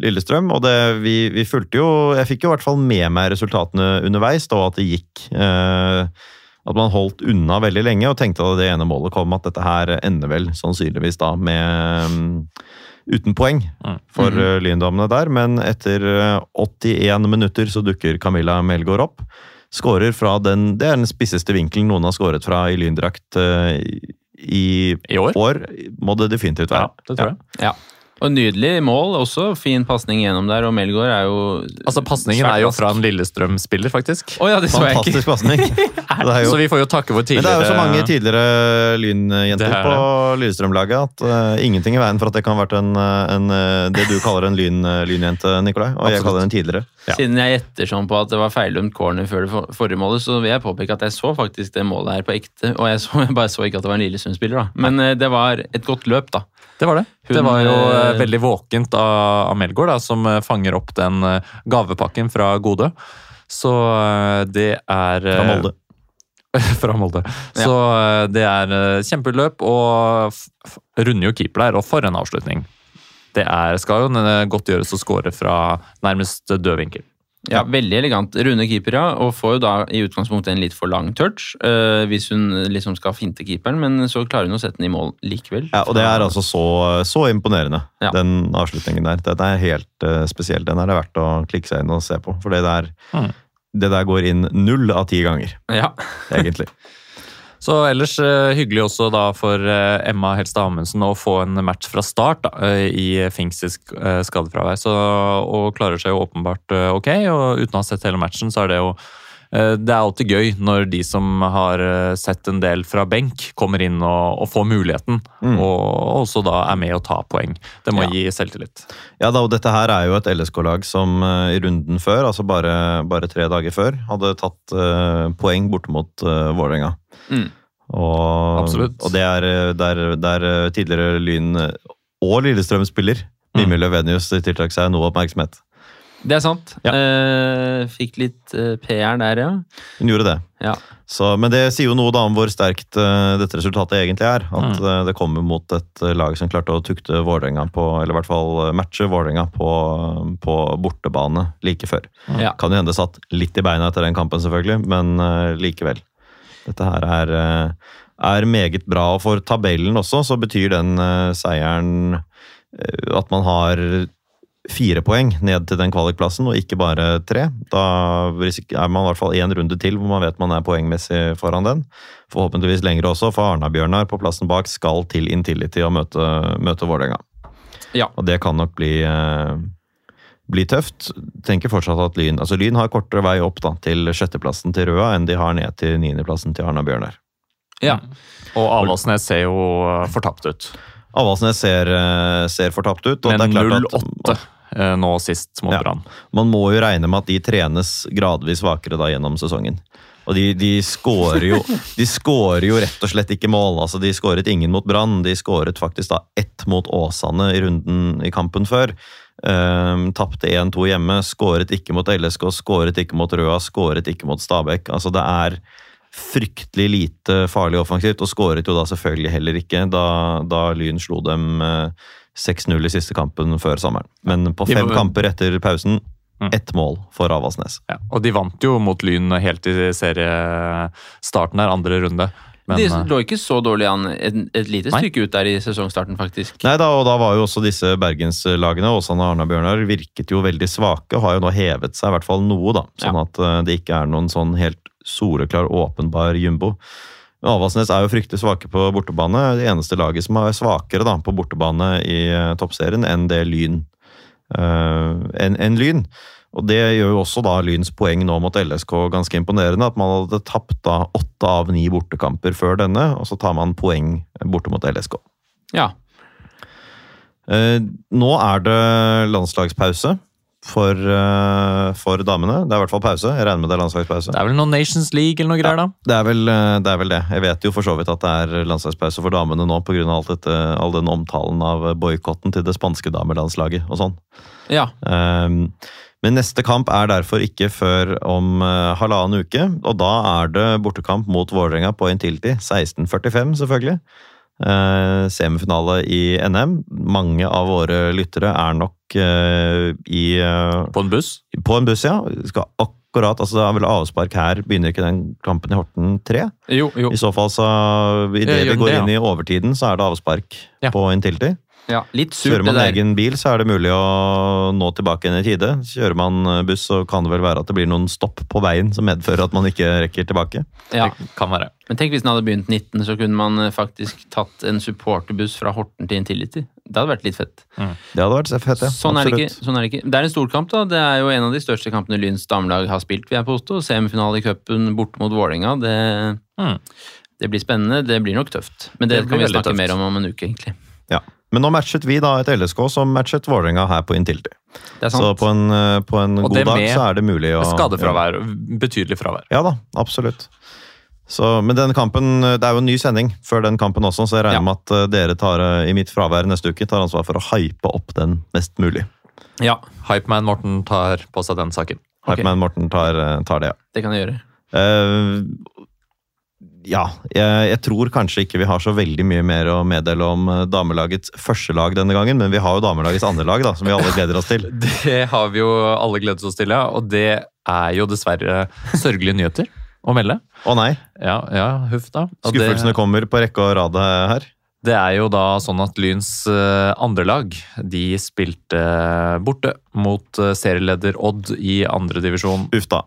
Lillestrøm. Og det, vi, vi fulgte jo Jeg fikk jo i hvert fall med meg resultatene underveis, da, at det gikk eh, At man holdt unna veldig lenge, og tenkte da det ene målet kom, at dette her ender vel sannsynligvis da med um, uten poeng Mm. for mm -hmm. Lyndommene der. Men etter eh, 81 minutter så dukker Camilla Melgaard opp. Skårer fra den Det er den spisseste vinkelen noen har skåret fra i lyndrakt uh, i I år? år. Må det definitivt Ja, være. det tror jeg. ja. Og nydelig mål også. Fin pasning gjennom der, og Melgaard er jo Altså, Pasningen er jo fra en Lillestrøm-spiller, faktisk. Oh, ja, det så jeg ikke. Fantastisk pasning. Det er jo- Så vi får jo takke for tidligere Men det er jo så mange tidligere lynjenter er på Lillestrøm-laget at uh, ingenting i veien for at det kan ha vært en, en, eh, det du kaller en lyn, eh, lynjente, Nikolai. Og jeg Absolutt. kaller den tidligere. Ja. Siden jeg gjetter sånn på at det var feildømt corner før det forrige målet, så vil jeg påpeke at jeg så faktisk det målet her på ekte. Og jeg, så, jeg bare så ikke at det var en Lillestrøm-spiller, da. Men uh, det var et godt løp, da. Det var det. Hun, det var jo eh, eh, veldig våkent av, av Melgaard, da, som eh, fanger opp den gavepakken fra Gode. Så det er Fra Molde. fra Molde. Ja. Så det er kjempeløp, og runder jo keeper der, og for en avslutning. Det er, skal jo godt gjøres å score fra nærmest død vinkel. Ja, Veldig elegant. Runde keeper, ja. Og får jo da i utgangspunktet en litt for lang touch eh, hvis hun liksom skal finte keeperen, men så klarer hun å sette den i mål likevel. Ja, og det er altså så, så imponerende, Ja. den avslutningen der. Den er helt uh, spesiell. Den er det verdt å klikke seg inn og se på. For det der, Mm. det der går inn null av ti ganger, Ja. egentlig. Så ellers eh, hyggelig også da for eh, Emma Helstad Amundsen å få en match fra start da, eh, i Finks eh, skadefravær. Så, og klarer seg jo åpenbart ok, og uten å ha sett hele matchen, så er det jo det er alltid gøy når de som har eh, sett en del fra benk, kommer inn og, og får muligheten. Mm. Og også da er med å ta poeng. Det må Ja. gi selvtillit. Ja, da, og Dette her er jo et LSK-lag som eh, i runden før, altså bare, bare tre dager før, hadde tatt uh, poeng borte mot uh, Vålerenga. Mm. Og, og det er eh, der, der eh, tidligere Lyn eh, og Lillestrøm-spiller Mm. Mimmi Løvenius tiltrakk seg noe oppmerksomhet. Det er sant. Ja. Eh, fikk litt eh, PR der, ja. Hun gjorde det. ja. Så, men det sier jo noe da om hvor sterkt eh, dette resultatet egentlig er. At Mm. eh, det kommer mot et eh, lag som klarte å tukte Vålerenga på, eller i hvert fall eh, matche Vålerenga på, på bortebane like før. Ja. Kan jo hende satt litt i beina etter den kampen, selvfølgelig, men likevel. Dette her er, er meget bra. Og for tabellen også, så betyr den seieren at man har fire poeng ned til den kvalikplassen, og ikke bare tre. Da er man i hvert fall én runde til hvor man vet man er poengmessig foran den. Forhåpentligvis lengre også, for Arna-Bjørnar på plassen bak skal til Intility og møte, møte Vålerenga. Ja. Og det kan nok bli, eh, bli tøft. Tenker fortsatt at Lyn altså Lyn har kortere vei opp da, til sjetteplassen til Røa enn de har ned til niendeplassen til Arna-Bjørnar. ja. Og Avaldsnes ser jo eh, fortapt ut. Avaldsnes ser, eh, ser fortapt ut. og Men det er klart at 0-8 eh, nå sist mot Ja. Brann. Man må jo regne med at de trenes gradvis svakere da gjennom sesongen. Og de, de skårer jo jo rett og slett ikke mål. altså De skåret ingen mot Brann. De skåret faktisk da ett mot Åsane i runden i kampen før. Um, Tapte 1-2 hjemme, skåret ikke mot LSK, skåret ikke mot Røa, skåret ikke mot Stabæk. Altså Det er fryktelig lite farlig offensivt, og skåret jo da selvfølgelig heller ikke da, da Lyn slo dem eh, 6-0 i siste kampen før sommeren. Men på fem kamper etter pausen, Mm. ett mål for Avaldsnes. Ja, og de vant jo mot Lyn helt i seriestarten her, andre runde. Men de eh, lå ikke så dårlig an et, et lite Nei. stykke ut der i sesongstarten, faktisk. Nei da, og da var jo også disse bergenslagene, Åsane og Arna-Bjørnar, virket jo veldig svake, og har jo nå hevet seg i hvert fall noe, da. Sånn Ja. at eh, det ikke er noen sånn helt soleklar, åpenbar jumbo. Men Avaldsnes er jo fryktelig svake på bortebane. Det eneste laget som er svakere da, på bortebane i eh, toppserien enn det Lyn. Uh, enn en Lyn. Og det gjør jo også da Lyns poeng nå mot LSK ganske imponerende. At man hadde tapt da åtte av ni bortekamper før denne, og så tar man poeng borte mot LSK. Ja. Uh, nå er det landslagspause for, eh, for damene. Det er i hvert fall pause. Jeg regner med det er landslagspause. det er vel noen Nations League eller noe greier, da? Det er, vel, eh, det er vel det. Jeg vet jo for så vidt at det er landslagspause for damene nå pga. All den omtalen av boikotten til det spanske damelandslaget og sånn. ja. Um, men neste kamp er derfor ikke før om eh, halvannen uke, og da er det bortekamp mot Vålerenga på Intility. 16.45, selvfølgelig. Eh, semifinale i NM. Mange av våre lyttere er nok eh, i, eh, På en buss? på en buss, ja. Skal akkurat, altså Det er vel avspark her. Begynner ikke den kampen i Horten 3? Jo, jo. I så fall, så idet vi går det, ja. inn i overtiden, så er det avspark Ja. på Intility. Ja, litt surt, Kjører man det der. egen bil, så er det mulig å nå tilbake igjen i tide. Kjører man eh, buss, så kan det vel være at det blir noen stopp på veien som medfører at man ikke rekker tilbake. Ja. Det kan være. Men tenk hvis den hadde begynt 19, så kunne man eh, faktisk tatt en supporterbuss fra Horten til Intility. Det hadde vært litt fett. Det hadde vært fett, ja. Sånn er, det ikke, sånn er det ikke. Det er en storkamp, da. Det er jo en av de største kampene Lyns damelag har spilt, vil jeg påstå. Semifinale i cupen borte mot Vålerenga. Det, Mm. det blir spennende. Det blir nok tøft. Men det, Det kan vi snakke tøft. mer om om en uke, egentlig. Ja. Men nå matchet vi da et LSK som matchet Vålerenga her på Intility. Så på en, eh, på en god dag så er det mulig å Skadefravær. Betydelig fravær. Ja da, absolutt. Så, men den kampen, Det er jo en ny sending før den kampen også, så jeg regner Ja. med at eh, dere tar, eh, i mitt fravær neste uke tar ansvar for å hype opp den mest mulig. Ja, Hypeman Morten tar på seg den saken. Ok. Hypeman Morten tar, tar det, ja. det kan jeg gjøre. Eh, ja, jeg, jeg tror kanskje ikke vi har så veldig mye mer å meddele om eh, damelagets første lag denne gangen, men vi har jo damelagets andre lag, da, som vi alle gleder oss til. Det har vi jo alle gledet oss til, ja. Og det er jo dessverre sørgelige nyheter å melde. Å nei, Ja, ja, huff da. Og det- skuffelsene kommer på rekke og rad her. Det er jo da sånn at Lyns eh, andre lag de spilte borte mot eh, serieleder Odd i andredivisjon, Uff da.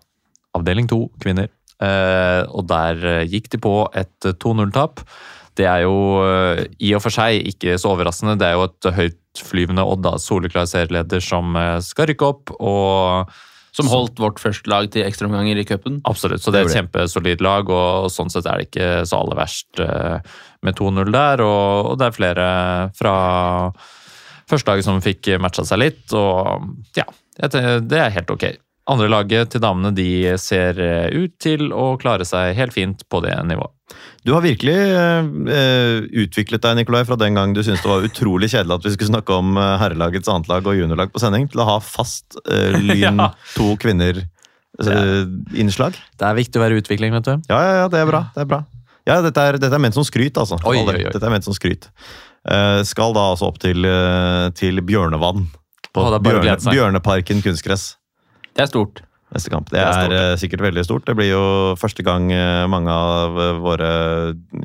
avdeling to, kvinner. Eh, og der eh, gikk de på et eh, 2-0-tap. Det er jo eh, i og for seg ikke så overraskende. Det er jo et høytflyvende Odd, da, soleklar serieleder, som eh, skal rykke opp. og Som holdt vårt første lag til ekstraomganger i cupen. Absolutt, så det er et kjempesolid lag, og sånn sett er det ikke så aller verst eh, med 2-0 der. Og, og det er flere fra førstelaget som fikk matcha seg litt, og ja, det er helt ok. Andre laget til damene de ser eh, ut til å klare seg helt fint på det nivået. Du har virkelig eh, utviklet deg, Nikolai, fra den gang du syntes det var utrolig kjedelig at vi skulle snakke om eh, herrelagets annetlag og juniorlag på sending, til å ha fast eh, Lyn Ja. to kvinner-innslag. Det er viktig å være i utvikling, vet du. ja, ja, ja, det er bra. det er bra. Ja, dette er, dette er ment som skryt, altså. Oi, oi, oi. Dette er ment som skryt. Eh, skal da altså opp til, eh, til Bjørnevann. På Å, det er bare å Bjørne. Bjørneparken kunstgress. Det er stort. Neste kamp. Det, Det er er, stort. eh, sikkert veldig stort. Det blir jo første gang eh, mange av eh, våre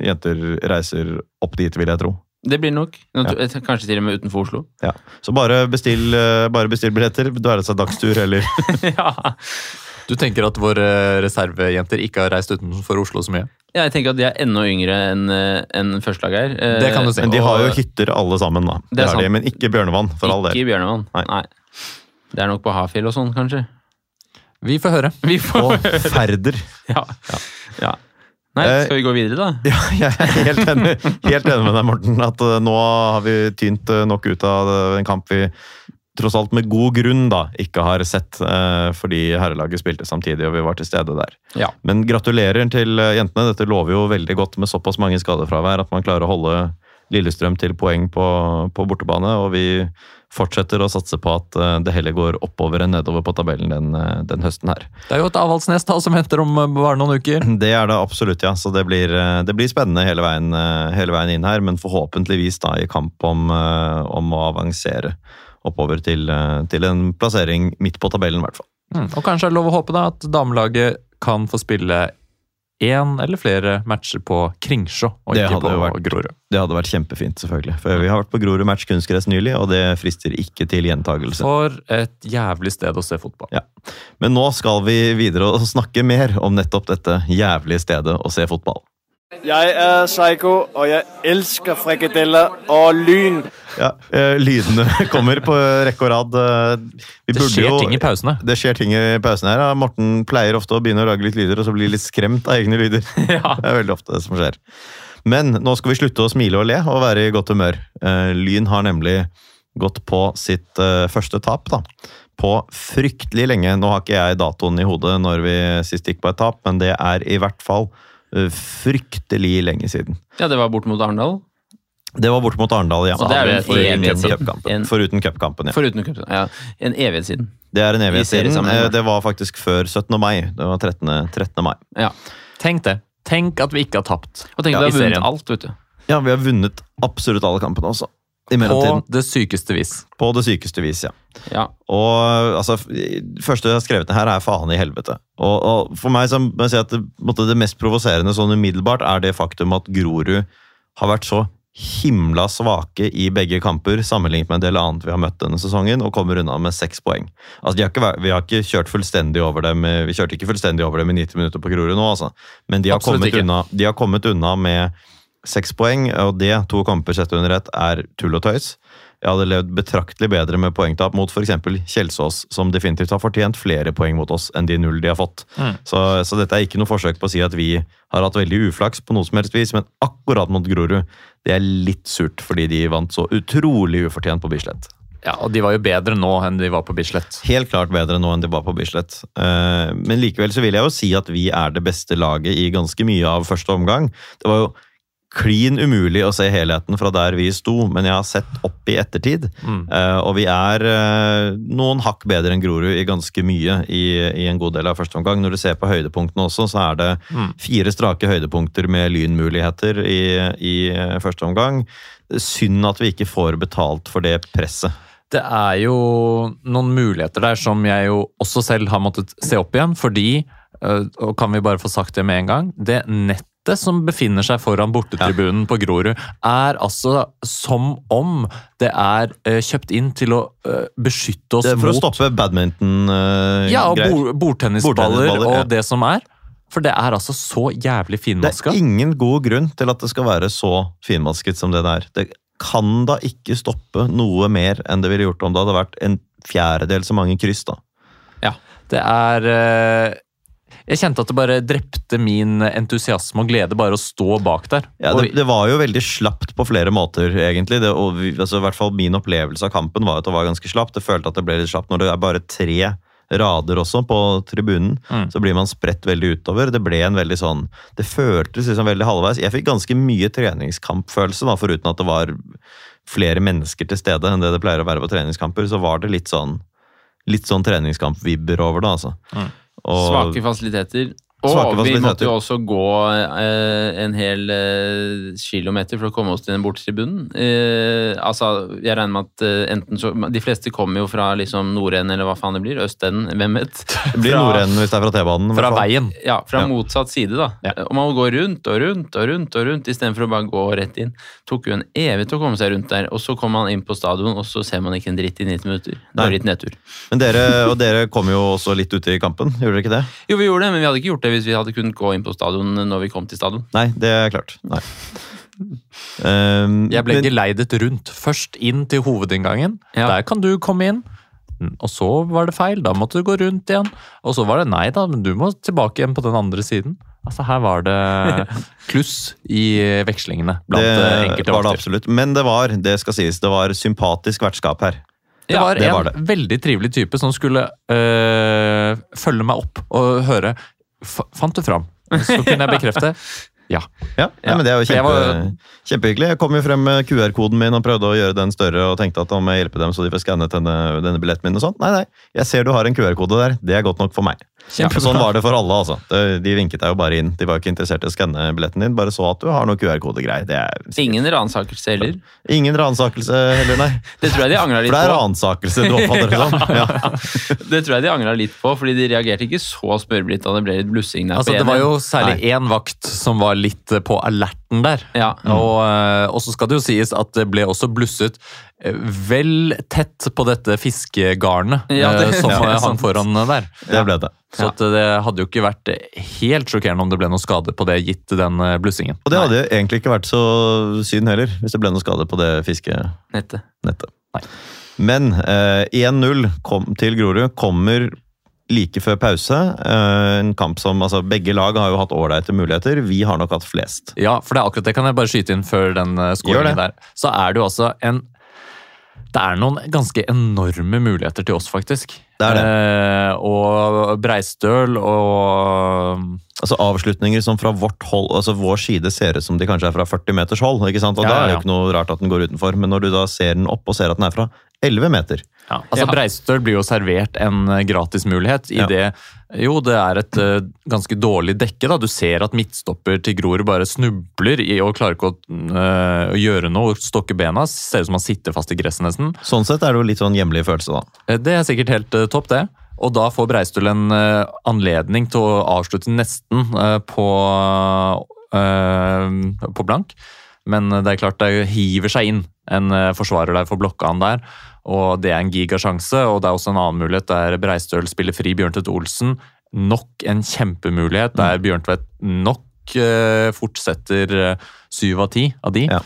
jenter reiser opp dit, vil jeg tro. Det blir nok. Kanskje til og med utenfor Oslo. Ja. Så bare bestill, bare bestill billetter. Da er det seg dagstur eller ja. Du tenker at våre reservejenter ikke har reist utenfor Oslo så mye? Ja, jeg tenker at de er enda yngre enn en enn førstelaget er. Eh, Det kan du si. Men de har jo hytter alle sammen, da. Det er har de, men ikke Bjørnevann, for all Ikke del. i Bjørnevann. Nei. Nei. Det er nok på Hafjell og sånn, kanskje. Vi får høre. Vi får Og Færder. ja. ja. Nei, Eh, skal vi gå videre, da? Ja, jeg er helt enig, helt enig med deg, Morten. At eh, nå har vi tynt eh, nok ut av en kamp vi tross alt med god grunn da, ikke har sett, eh, fordi herrelaget spilte samtidig og vi var til stede der. Ja. Men gratulerer til jentene. Dette lover jo veldig godt med såpass mange skadefravær at man klarer å holde Lillestrøm til poeng på, på bortebane. Og vi fortsetter å satse på at eh, det heller går oppover enn nedover på tabellen den, eh, den høsten her. Det er jo et Avaldsnes da, som henter om eh, bare noen uker. Det er det absolutt, ja. Så det blir, det blir spennende hele veien, hele veien inn her. Men forhåpentligvis da i kamp om, om å avansere oppover til, til en plassering midt på tabellen, i hvert fall. Mm. Og kanskje er det lov å håpe da at damelaget kan få spille én eller flere matcher på Kringsjå, og Det ikke på vært- Grorud. Det hadde vært kjempefint, selvfølgelig. For vi har vært på Grorud match kunstgress nylig, og det frister ikke til gjentagelse. For et jævlig sted å se fotball. Ja. Men nå skal vi videre og snakke mer om nettopp dette jævlige stedet å se fotball. Jeg er Psycho, og jeg elsker frikadeller og lyn. Ja, eh, Lydene kommer på rekke og rad. eh, Vi Det burde skjer jo- ting i pausene. Det skjer ting i pausene her. ja. Morten pleier ofte å begynne å lage litt lyder, og så blir litt skremt av egne lyder. Ja. Det er veldig ofte det som skjer. Men nå skal vi slutte å smile og le og være i godt humør. Eh, Lyn har nemlig gått på sitt eh, første tap, da. På fryktelig lenge. Nå har ikke jeg datoen i hodet når vi sist gikk på et tap, men det er i hvert fall fryktelig lenge siden. ja, det var bort mot Arendal. Det var bort mot Arendal, ja. Så det er jo en Foruten evighet siden. cupkampen. En- Foruten cupkampen, ja. Foruten cupen. Ja, en evighet siden. Det er en evighet siden. Eh, Det var faktisk før 17. mai. Det var 13. 13. mai. Ja. Tenk det. Tenk at vi ikke har tapt Og tenk Ja, vi har vunnet alt, vet du. Ja, vi har vunnet absolutt alle kampene også. På det sykeste vis. På det sykeste vis, ja. Ja. Og altså, første jeg har skrevet ned her, er faen i helvete. Og, og for meg så må jeg si at det, det mest provoserende sånn umiddelbart er det faktum at Grorud har vært så himla svake i begge kamper sammenlignet med en del annet vi har møtt denne sesongen, og kommer unna med seks poeng. Altså, de har ikke, vi har ikke kjørt fullstendig over dem eh, Vi kjørte ikke fullstendig over dem i 90 minutter på Grorud nå, altså. Men de har, unna, de har kommet unna med seks poeng, og det, to kamper sett under ett, er tull og tøys. Jeg hadde levd betraktelig bedre med poengtap mot f.eks. Kjelsås, som definitivt har fortjent flere poeng mot oss enn de null de har fått. Mm. Så, så dette er ikke noe forsøk på å si at vi har hatt veldig uflaks på noe som helst vis, men akkurat mot Grorud, det er litt surt, fordi de vant så utrolig ufortjent på Bislett. Ja, Og de var jo bedre nå enn de var på Bislett. Helt klart bedre nå enn de var på Bislett. Eh, Men likevel så vil jeg jo si at vi er det beste laget i ganske mye av første omgang. Det var jo klin umulig å se helheten fra der vi sto, men jeg har sett opp i ettertid. Mm. Eh, og vi er eh, noen hakk bedre enn Grorud i ganske mye i, i en god del av første omgang. Når du ser på høydepunktene også, så er det Mm. fire strake høydepunkter med lynmuligheter i, i eh, første omgang. Synd at vi ikke får betalt for det presset. Det er jo noen muligheter der som jeg jo også selv har måttet se opp igjen, fordi, øh, og kan vi bare få sagt det med en gang, det nettet som befinner seg foran bortetribunen på Grorud, er altså som om det er øh, kjøpt inn til å øh, beskytte oss er for å mot stoppe badminton-greier. ja, og bord, bordtennisballer og ja. det som er. For det er altså så jævlig Det er ingen god grunn til at det skal være så finmasket som det der. Det kan da ikke stoppe noe mer enn det ville gjort om det hadde vært en fjerdedel så mange kryss, da. Ja, Det er Jeg kjente at det bare drepte min entusiasme og glede bare å stå bak der. Ja, det, det var jo veldig slapt på flere måter, egentlig. Det, og altså, i hvert fall Min opplevelse av kampen var at det var ganske slapt. Jeg følte at det ble litt slapt når det er bare tre rader også på tribunen. Mm. Så blir man spredt veldig utover. Det ble en veldig sånn Det føltes liksom veldig halvveis. Jeg fikk ganske mye treningskampfølelse, da, foruten at det var flere mennesker til stede enn det det pleier å være på treningskamper. Så var det litt sånn Litt sånn treningskampvibber over det, altså. Mm. Og- Svake fasiliteter. Og vi måtte jo også gå eh, en hel eh, kilometer for å komme oss til den bortetribunen. Eh, altså, jeg regner med at eh, enten så De fleste kommer jo fra liksom nordenden, eller hva faen det blir. Østenden, hvem vet. Det blir nordenden hvis det er fra T-banen. Fra veien. Ja, fra Ja. motsatt side, da. Ja. Og man må gå rundt og rundt og rundt og rundt istedenfor å bare gå rett inn. Tok jo en evighet å komme seg rundt der, og så kommer man inn på stadion, og så ser man ikke en dritt i 90 minutter. Det var litt nedtur. Men dere, og dere kom jo også litt ute i kampen, gjorde dere ikke det? Jo, vi gjorde det, men vi hadde ikke gjort det hvis vi hadde kunnet gå inn på stadion når vi kom til stadion. Nei, det er klart. Nei. Um, Jeg ble men- geleidet rundt. Først inn til hovedinngangen. Ja. Der kan du komme inn. Mm, Og så var det feil. Da måtte du gå rundt igjen. Og så var det nei, da, men du må tilbake igjen på den andre siden. Altså Her var det kluss i vekslingene blant eh, det enkelte var det vakter. absolutt. Men det var, det skal sies, det var sympatisk vertskap her. Det Ja, var det en var det. veldig trivelig type som skulle øh, følge meg opp og høre. Fant du fram? Så kunne jeg bekrefte. Ja. Ja, ja, men Det er jo kjempe, var- kjempehyggelig. Jeg kom jo frem med QR-koden min og prøvde å gjøre den større og tenkte at om jeg hjelper dem så de får skannet denne, denne billetten min. og sånt. Nei, nei, jeg ser du har en QR-kode der. Det er godt nok for meg. Og sånn var det for alle, altså. De vinket deg jo bare inn. De var jo ikke interessert i å skanne billetten din, bare så at du har noe QR-kodegreier. Det er Ingen ransakelse heller. ingen ransakelse heller, nei. Det tror jeg de angra For det er på. ransakelse du oppfatter det som. Ja. Det tror jeg de angra litt på, fordi de reagerte ikke så smørblidt da det ble litt blussing der. Altså, på det var jo særlig én vakt som var litt på på alerten der. Ja. Og, eh, og så skal det jo sies at det ble også blusset eh, vel tett på dette fiskegarnet Ja, det- eh, som ja, hang foran der. Det ble det. Så at det hadde jo ikke vært helt sjokkerende om det ble noe skade på det, gitt den blussingen. Og det hadde egentlig ikke vært så synd heller, hvis det ble noe skade på det fiskenettet. Nettet. Men eh, 1-0 kom til Grorud kommer like før pause. Eh, en kamp som altså Begge lag har jo hatt ålreite muligheter. Vi har nok hatt flest. Ja, for det er akkurat det kan jeg bare skyte inn før den uh, skåringen der. Så er det jo altså en Det er noen ganske enorme muligheter til oss, faktisk. Det er det. Eh, og Breistøl og Altså Avslutninger som fra vårt hold, altså vår side ser ut som de kanskje er fra 40 meters hold. ikke sant? Og Ja, Da er det jo ikke noe rart at den går utenfor. Men når du da ser den opp og ser at den er fra 11 meter ja, altså Ja. Breistøl blir jo servert en eh, gratismulighet i Ja. det Jo, det er et uh, ganske dårlig dekke. da. Du ser at midtstopper til Grorud bare snubler i og klarer ikke å, uh, gjøre noe. Stokke bena. Ser ut som han sitter fast i gresset nesten. Sånn sett er det jo litt sånn hjemlig følelse, da. Det er sikkert helt eh, topp, det. Og da får Breistøl en eh, anledning til å avslutte nesten eh, på, eh, på blank. Men det er klart det hiver seg inn en forsvarer der for blokka han der. Og det er en gigasjanse. Og det er også en annen mulighet der Breistøl spiller fri Bjørntvedt Olsen. Nok en kjempemulighet der Bjørntvedt nok fortsetter syv av ti av de. Ja.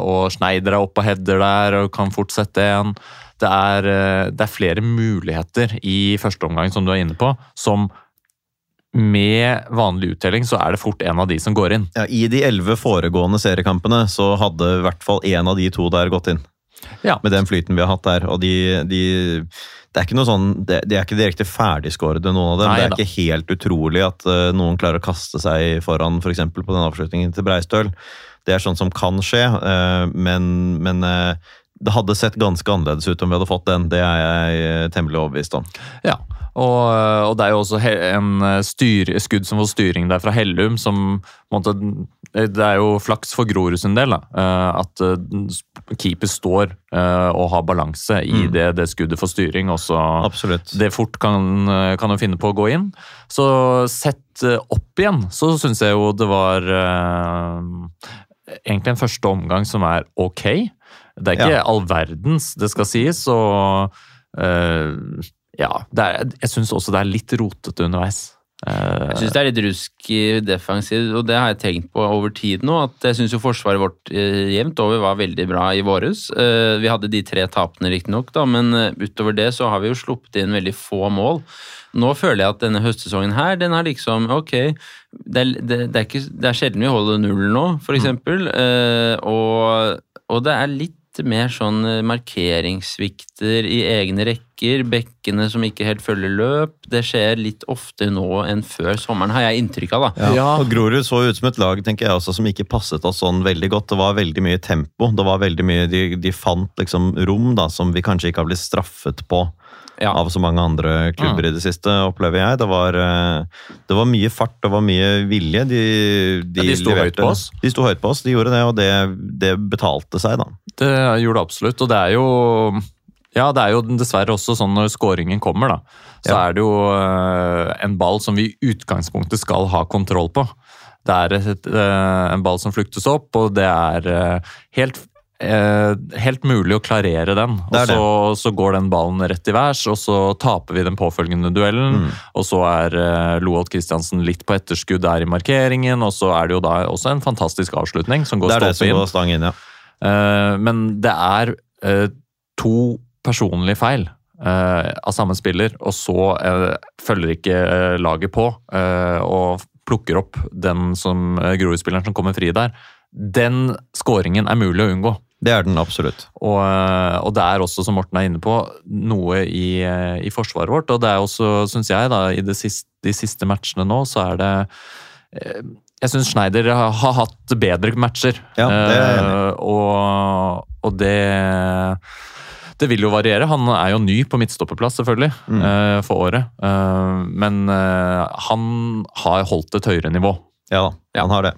Og Schneider er oppe og header der og kan fortsette en. Det er, eh, det er flere muligheter i første omgang, som du er inne på, som med vanlig uttelling så er det fort en av de som går inn. Ja, I de elleve foregående seriekampene så hadde i hvert fall én av de to der gått inn. Ja. Med den flyten vi har hatt der. Og de, de Det er ikke noe sånn Det, de er ikke direkte ferdigskårede, noen av dem. Nei det er da. ikke helt utrolig at uh, noen klarer å kaste seg foran, f.eks. på den avslutningen til Breistøl. Det er sånt som kan skje, uh, men, men eh, det hadde sett ganske annerledes ut om vi hadde fått den. Det er jeg eh, temmelig overbevist om. Ja, og, og det er jo også en eh, styr, skudd som får styring der fra Hellum, som måtte, Det er jo flaks for Grorud sin del, da, eh, at eh, keeper står eh, og har balanse i Mm. det, det skuddet får styring, Også Absolutt. det fort kan, kan jo finne på å gå inn. Så sett eh, opp igjen, så syns jeg jo det var eh, egentlig en første omgang som er ok. Det er ikke Ja. all verdens, det skal sies, og uh, ja, det er, jeg syns også det er litt rotete underveis. Eh, Jeg syns det er litt rusk i defensiv, og det har jeg tenkt på over tid nå. At jeg syns jo forsvaret vårt eh, jevnt over var veldig bra i våres. Eh, vi hadde de tre tapene, riktignok, da, men utover det så har vi jo sluppet inn veldig få mål. Nå føler jeg at denne høstsesongen her, den har liksom Ok, det er, det, det er, ikke, det er sjelden vi holder null nå, for eksempel. Eh, og, og det er litt mer sånn eh, markeringssvikter i egne rekker, bekkene som ikke helt følger løp. Det skjer litt oftere nå enn før sommeren, har jeg inntrykk av, da. Ja. Ja. Og Grorud så ut som et lag tenker jeg også, som ikke passet oss sånn veldig godt. Det var veldig mye tempo. Det var veldig mye, De, de fant liksom rom da, som vi kanskje ikke har blitt straffet på Ja. av så mange andre klubber i det siste, opplever jeg. Det var, eh, det var mye fart, det var mye vilje. De, Ja, de sto høyt på oss. De sto høyt på oss, de gjorde det, og det, det betalte seg, da. Det gjorde det absolutt, og det er jo ja, det er jo dessverre også sånn når scoringen kommer, da. Så Ja. er det jo eh, en ball som vi i utgangspunktet skal ha kontroll på. Det er et, eh, en ball som fluktes opp, og det er helt, eh, helt mulig å klarere den. Det Og så, så går den ballen rett i værs, og så taper vi den påfølgende duellen. Mm. Og så er uh, Loholt Kristiansen litt på etterskudd der i markeringen, og så er det jo da også en fantastisk avslutning som går stolpe inn. går stang inn, ja. Eh, men det er eh, to personlige feil eh, av samme spiller, og så eh, følger ikke eh, laget på eh, og plukker opp den som Grorud-spilleren som kommer fri der. Den skåringen er mulig å unngå. Det er den absolutt. Og, eh, og det er også, som Morten er inne på, noe i, eh, i forsvaret vårt. Og det er også, syns jeg, da, i siste, de siste matchene nå, så er det eh, Jeg syns Schneider har, hatt bedre matcher. Ja, det er jeg enig og, og det det vil jo variere. Han er jo ny på midtstopperplass, selvfølgelig, Mm. for året. Men han har holdt et høyere nivå. Ja han har det.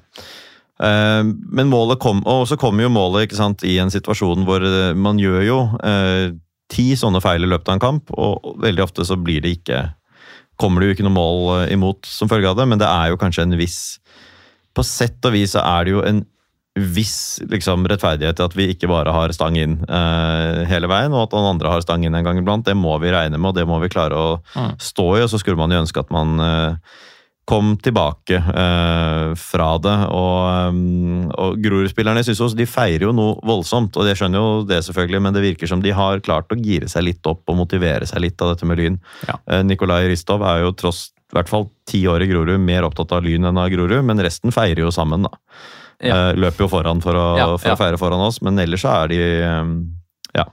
Eh, men målet kom, og så kommer jo målet ikke sant, i en situasjon hvor eh, man gjør jo eh, ti sånne feil i løpet av en kamp, og veldig ofte så blir det ikke Kommer det jo ikke noe mål eh, imot som følge av det, men det er jo kanskje en viss På sett og vis så er det jo en viss liksom, rettferdighet til at vi ikke bare har stang inn eh, hele veien, og at noen andre har stang inn en gang iblant. Det må vi regne med, og det må vi klare å Mm. stå i. Og så skulle man jo ønske at man eh, kom tilbake eh, fra det. Og, um, og Grorud-spillerne også de feirer jo noe voldsomt, og det skjønner jo det selvfølgelig, men det virker som de har klart å gire seg litt opp og motivere seg litt av dette med Lyn. Ja. Eh, Nikolai Ristov er jo tross i hvert fall ti år i Grorud mer opptatt av Lyn enn av Grorud, men resten feirer jo sammen, da. Ja. Eh, løper jo foran for å, Ja, for å feire foran oss, men ellers så er de um, ja.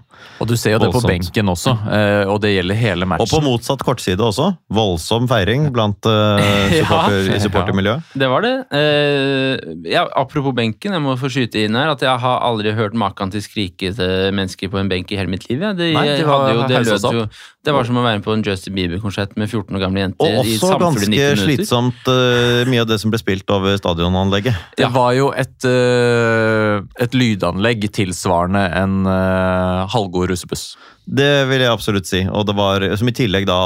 Og du ser jo det på benken også, eh, og det gjelder hele matchen. Og på motsatt kortside også. Voldsom feiring blant supporter, Ja. i supportermiljøet. Det var det. Eh, ja, apropos benken, jeg må få skyte inn her at jeg har aldri hørt maken til skrikete mennesker på en benk i hele mitt liv. Ja. Det, Nei, de var- jo, det, lød jo, det var som å være med på en Justin Bieber-konsert med 14 år gamle jenter Og i også ganske 90 minutter. slitsomt uh, mye av det som ble spilt over stadionanlegget. Det var jo et, uh, et lydanlegg tilsvarende en uh, halvgod russebuss. Det vil jeg absolutt si. Og det var, som i tillegg da,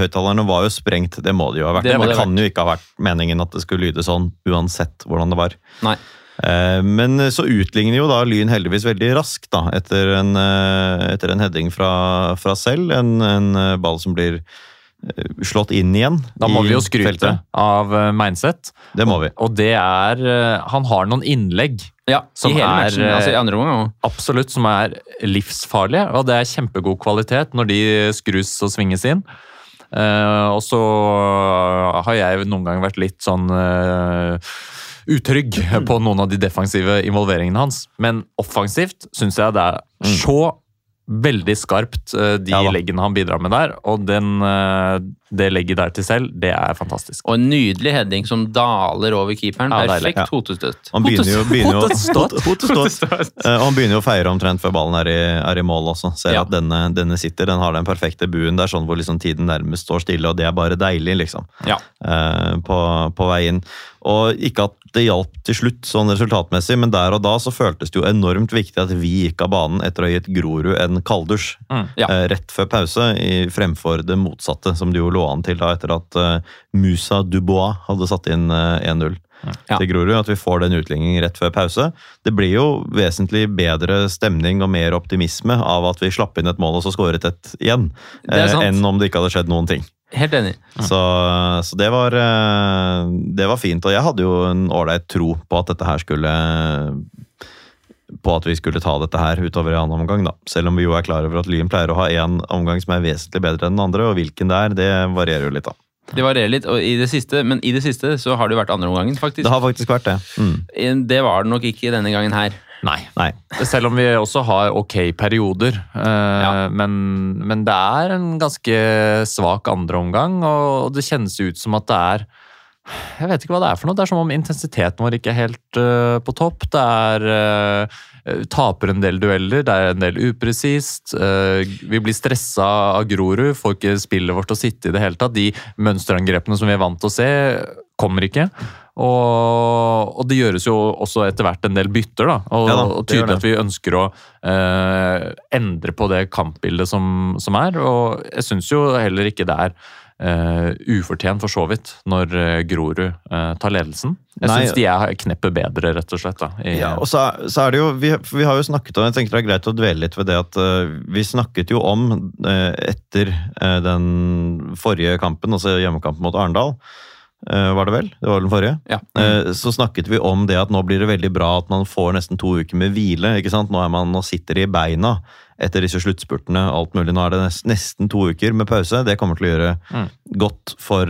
høyttalerne var jo sprengt. Det må det jo ha vært. Det Det, kan jo ikke ha vært meningen at det skulle lyde sånn, uansett hvordan det var. Nei. Eh, Men så utligner jo da Lyn heldigvis veldig raskt, da, etter en, eh, etter en heading fra, fra selv. En, en eh, ball som blir slått inn igjen. Da må i vi jo skryte feltet. av Meinseth. Det må vi. Og det er Han har noen innlegg Ja, Som i hele er, matchen. Altså i andre omgang absolutt som er livsfarlige, og det er kjempegod kvalitet når de skrus og svinges inn. Eh, og så har jeg noen ganger vært litt sånn utrygg på noen av de defensive involveringene hans. Men offensivt syns jeg det er så veldig skarpt, eh, de Ja leggene han bidrar med der. Og den, eh, det legget der til selv, det er fantastisk. Og en nydelig heading som daler over keeperen. Ja. Perfekt Ja. hotestøtt. Han begynner jo, begynner Hotestøtt. Hotestøtt. Eh, og han begynner jo å feire omtrent før ballen er i, er i mål også. Ser Ja. at denne, denne sitter, den har den perfekte buen. Det er sånn hvor liksom tiden nærmest står stille, og det er bare deilig, liksom. Ja. Uh, på, på vei inn. Og ikke at det hjalp til slutt sånn resultatmessig, men der og da så føltes det jo enormt viktig at vi gikk av banen etter å ha gitt Grorud en kalddusj Mm. Ja. uh, rett før pause, i, fremfor det motsatte, som det jo lå an til da etter at eh, Musa Dubois hadde satt inn eh, 1-0 Ja. til Grorud. At vi får den utligningen rett før pause. Det blir jo vesentlig bedre stemning og mer optimisme av at vi slapp inn et mål og så skåret et igjen, eh, enn om det ikke hadde skjedd noen ting. Helt enig. Så, så det, var, eh, det var fint. Og jeg hadde jo en ålreit tro på at dette her skulle på at vi skulle ta dette her utover i annen omgang, da. Selv om vi jo er klar over at Lyn pleier å ha én omgang som er vesentlig bedre enn den andre, og hvilken det er, det varierer jo litt, da. Det varierer litt, og i det siste, men i det siste så har det jo vært andre omgangen, faktisk. Det har faktisk vært det. Mm. Det var det nok ikke denne gangen her. Nei. Nei. Selv om vi også har ok perioder. eh, Ja. men, men det er en ganske svak andreomgang, og det kjennes ut som at det er Jeg vet ikke hva det er for noe. Det er som om intensiteten vår ikke er helt uh, på topp. Det er uh, Taper en del dueller, det er en del upresist. Uh, vi blir stressa av Grorud, får ikke spillet vårt å sitte i det hele tatt. De mønsterangrepene som vi er vant til å se, kommer ikke. Og, og det gjøres jo også etter hvert en del bytter, da. Og, Ja da, og tydelig at vi ønsker å eh, endre på det kampbildet som, som er. Og jeg syns jo heller ikke det er eh, ufortjent, for så vidt, når eh, Grorud uh, tar ledelsen. Jeg syns de er kneppet bedre, rett og slett. Da, i, Ja, og så, så er det jo, vi, vi har jo snakket om, jeg tenker det er greit å dvele litt ved det at uh, vi snakket jo om etter den forrige kampen, altså hjemmekampen mot Arendal, var det vel? Det var den forrige? Ja. Mm. Så snakket vi om det at nå blir det veldig bra at man får nesten to uker med hvile. ikke sant? Nå, er man, nå sitter de i beina etter disse sluttspurtene. alt mulig. Nå er det nest, nesten to uker med pause. Det kommer til å gjøre Mm. godt for,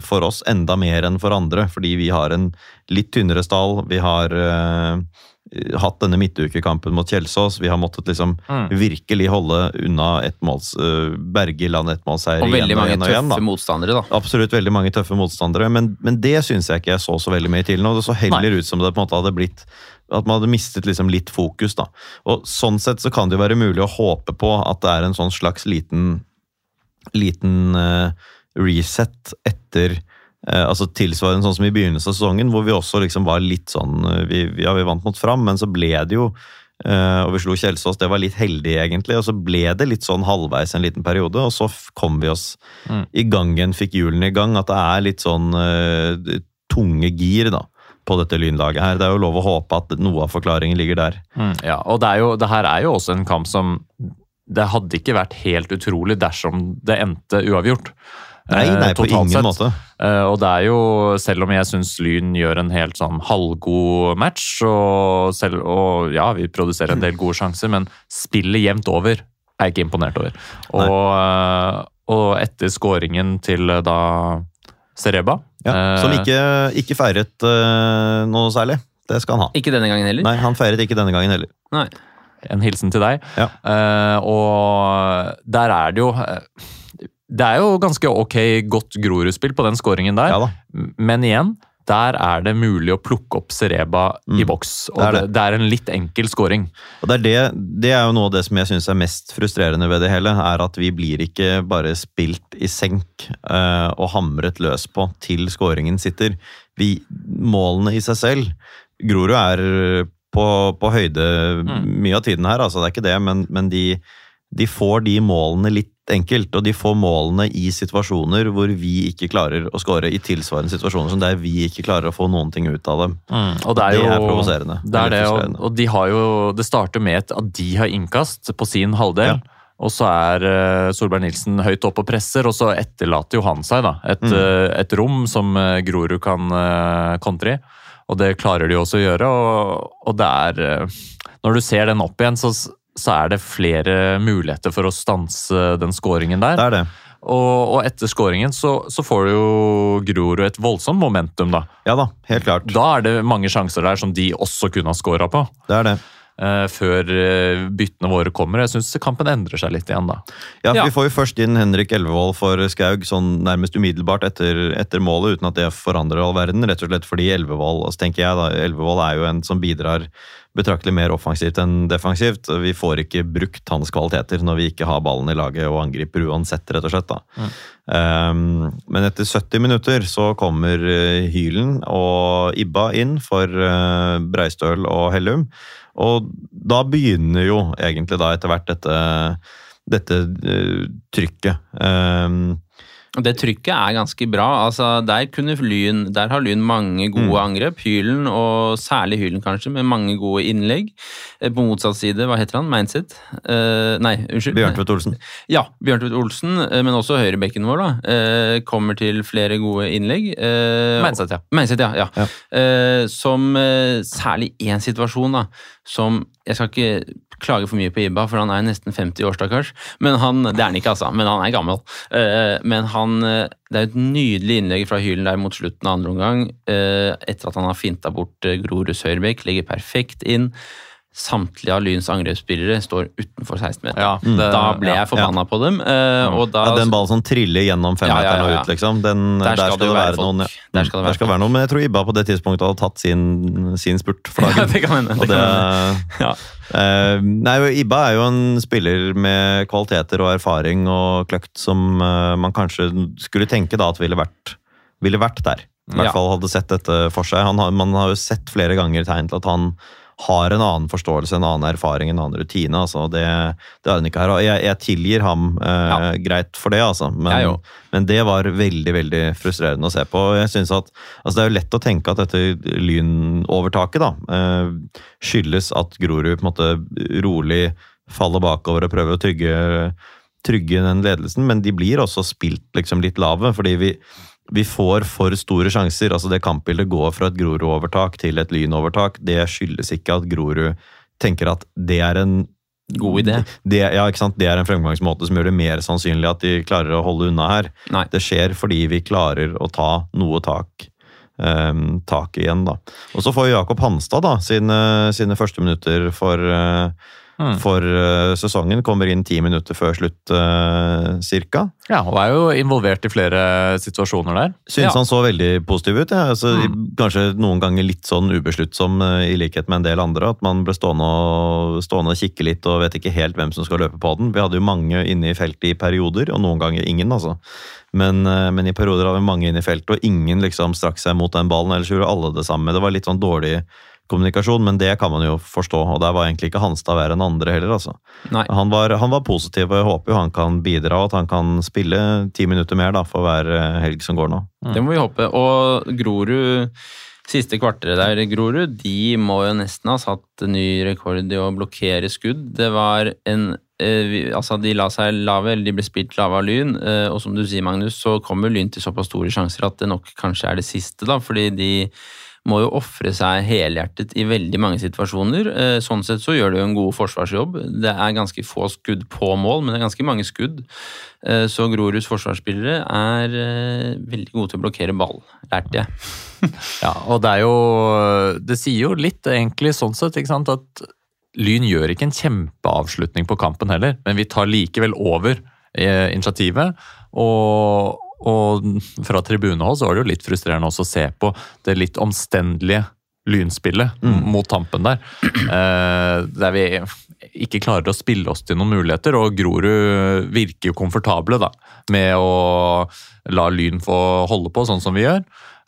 for oss, enda mer enn for andre. Fordi vi har en litt tynnere stall. Vi har uh, hatt denne midtukekampen mot Kjelsås. Vi har måttet liksom Mm. virkelig holde unna ettmåls, uh, berge i land ettmålseier Og igjen veldig og mange igjen og igjen. da. tøffe motstandere, da. Absolutt veldig mange tøffe motstandere, men, men det syns jeg ikke jeg så så veldig mye til nå. Det så heller ut som det på en måte hadde blitt at man hadde mistet liksom litt fokus. da. Og Sånn sett så kan det jo være mulig å håpe på at det er en sånn slags liten, liten uh, reset etter uh, altså Tilsvarende sånn som i begynnelsen av sesongen, hvor vi også liksom var litt sånn uh, vi, vi, Ja, vi vant mot Fram, men så ble det jo og vi slo Kjelsås, det var litt heldig, egentlig. Og så ble det litt sånn halvveis en liten periode, og så kom vi oss Mm. i gang igjen, fikk hjulene i gang. At det er litt sånn tunge gir da, på dette lynlaget her. Det er jo lov å håpe at noe av forklaringen ligger der. Mm, ja, og det, er jo, det her er jo også en kamp som Det hadde ikke vært helt utrolig dersom det endte uavgjort. Nei, Eh, nei, på ingen sett. måte. Eh, og det er jo, selv om jeg syns Lyn gjør en helt sånn halvgod match, og, selv, og ja, vi produserer en del gode sjanser, men spillet jevnt over er jeg ikke imponert over. Og, eh, og etter skåringen til eh, da Sereba Ja, eh, som ikke, ikke feiret uh, noe særlig. Det skal han ha. Ikke denne gangen heller. Nei, han feiret ikke denne gangen heller. Nei. En hilsen til deg. Ja. Uh, og der er det jo eh, Det er jo ganske ok godt Grorud-spill på den skåringen der, Ja da. men igjen der er det mulig å plukke opp Sereba i Mm. boks. Og Det er det, det. det er en litt enkel scoring. Og det er, det, det er jo noe av det som jeg syns er mest frustrerende ved det hele, er at vi blir ikke bare spilt i senk uh, og hamret løs på til skåringen sitter. Vi, målene i seg selv Grorud er på, på høyde mye av tiden her, altså det er ikke det, men, men de, de får de målene litt enkelt, og de får målene i situasjoner hvor vi ikke klarer å skåre, i tilsvarende situasjoner som der vi ikke klarer å få noen ting ut av dem. Og det er, Det jo, er provoserende. Det, er det, og, og de har jo, det starter med at de har innkast på sin halvdel. Ja. Og så er uh, Solberg Nilsen høyt oppe og presser, og så etterlater jo han seg da, et, Mm. eh, et rom som eh, Grorud kan kontre i. Og det klarer de også å gjøre. Og, og det er eh, Når du ser den opp igjen, så, så er det flere muligheter for å stanse den scoringen der. Det er det. Og, og etter scoringen så, så får jo Grorud et voldsomt momentum, da. Ja da, helt klart. Da er det mange sjanser der som de også kunne ha scora på. Det er det. Eh, før eh, byttene våre kommer. Jeg syns kampen endrer seg litt igjen da. Ja, Ja. Vi får jo først inn Henrik Elvevold for Skaug sånn nærmest umiddelbart etter, etter målet, uten at det forandrer all verden. Rett og slett fordi Elvevold altså tenker jeg da, Elvevold er jo en som bidrar betraktelig mer offensivt enn defensivt. Vi får ikke brukt hans kvaliteter når vi ikke har ballen i laget og angriper uansett, rett og slett. da. Um, men etter 70 minutter så kommer eh, Hylen og Ibba inn for uh, Breistøl og Hellum. Og da begynner jo egentlig da etter hvert dette, dette eh, trykket. Um, det trykket er ganske bra. altså Der, kunne lyn, der har Lyn mange gode Mm. angrep. Hylen, og særlig Hylen kanskje, med mange gode innlegg. Eh, På motsatt side, hva heter han? Mindset? Uh, nei, unnskyld. Bjørntvedt Olsen. Ja, Bjørntvedt Olsen, eh, men også høyrebekken vår, da. Uh, Kommer til flere gode innlegg. Uh, Meinseth, ja. Meinset, ja. ja. Ja. Eh, som eh, særlig én situasjon, da, som Jeg skal ikke klage for mye på Ibba, for han er nesten 50 år, stakkars. Men han, Det er han ikke, altså, men han er gammel. Eh, men han eh, Det er et nydelig innlegg fra Hylen der mot slutten av andre omgang. eh, etter at han har finta bort Grorus høyrebekk, legger perfekt inn. Samtlige av Lyns angrepsspillere står utenfor 16-meteren. Ja, da ble jeg forbanna på dem. eh, og da, Ja, den ballen som triller gjennom femmeteren Ja, ja, ja, ja. og ut, liksom. Den, der, skal det være, folk. noen. Ja. Der skal det være skal være noen, Men jeg tror Ibba på det tidspunktet hadde tatt sin, sin spurt for Ja, dagen. det kan hende. Det det, kan hende. Eh, nei, Ibba er jo en spiller med kvaliteter og erfaring og kløkt som uh, man kanskje skulle tenke da at ville vært, ville vært der. I hvert Ja. fall hadde sett dette for seg. Han har, man har jo sett flere ganger tegn til at han har en annen forståelse, en annen erfaring, en annen rutine. altså Det, det har hun ikke her. og Jeg, jeg tilgir ham eh, greit for det, altså. Men, men det var veldig veldig frustrerende å se på. jeg synes at, altså Det er jo lett å tenke at dette lynovertaket da, eh, skyldes at Grorud på en måte rolig faller bakover og prøver å trygge, trygge den ledelsen, men de blir også spilt liksom litt lave. fordi vi vi får for store sjanser. altså Det kampbildet går fra et Grorud-overtak til et Lyn-overtak. Det skyldes ikke at Grorud tenker at det er en god idé. Det, ja, ikke sant? det er en fremgangsmåte som gjør det mer sannsynlig at de klarer å holde unna her. Nei. Det skjer fordi vi klarer å ta noe tak, um, tak igjen, da. Og så får Jakob Hanstad da, sine, sine første minutter for, uh, Mm. for uh, sesongen. Kommer inn ti minutter før slutt, uh, cirka. Ja, og er jo involvert i flere situasjoner der. Syns Ja. han så veldig positiv ut. Ja. Altså, Mm. Kanskje noen ganger litt sånn ubesluttsom, uh, i likhet med en del andre. At man ble stående og, stående og kikke litt og vet ikke helt hvem som skal løpe på den. Vi hadde jo mange inne i feltet i perioder, og noen ganger ingen, altså. Men, men i perioder hadde vi mange inne i feltet, og ingen liksom strakk seg mot den ballen. Ellers gjorde alle det samme. Det var litt sånn dårlig kommunikasjon, men det kan man jo forstå. Og der var egentlig ikke Hanstad verre enn andre heller, altså. Han var, han var positiv, og jeg håper jo han kan bidra, og at han kan spille ti minutter mer da, for hver eh, helg som går nå. Det må vi håpe. Og Grorud, siste kvarteret der, Grorud, de må jo nesten ha satt ny rekord i å blokkere skudd. Det var en eh, Altså, de la seg lave, eller de ble spilt lave av Lyn, eh, og som du sier, Magnus, så kommer Lyn til såpass store sjanser at det nok kanskje er det siste, da, fordi de må jo ofre seg helhjertet i veldig mange situasjoner. Eh, Sånn sett så gjør du en god forsvarsjobb. Det er ganske få skudd på mål, men det er ganske mange skudd. Eh, Så Groruds forsvarsspillere er eh, veldig gode til å blokkere ball, lærte jeg. Ja, og det er jo Det sier jo litt, egentlig, sånn sett, ikke sant, at Lyn gjør ikke en kjempeavslutning på kampen heller, men vi tar likevel over initiativet. Og, og fra tribunehold så var det jo litt frustrerende også å se på det litt omstendelige lynspillet mot tampen der. Eh, der vi ikke klarer å spille oss til noen muligheter, og Grorud virker jo komfortable da, med å la Lyn få holde på sånn som vi gjør.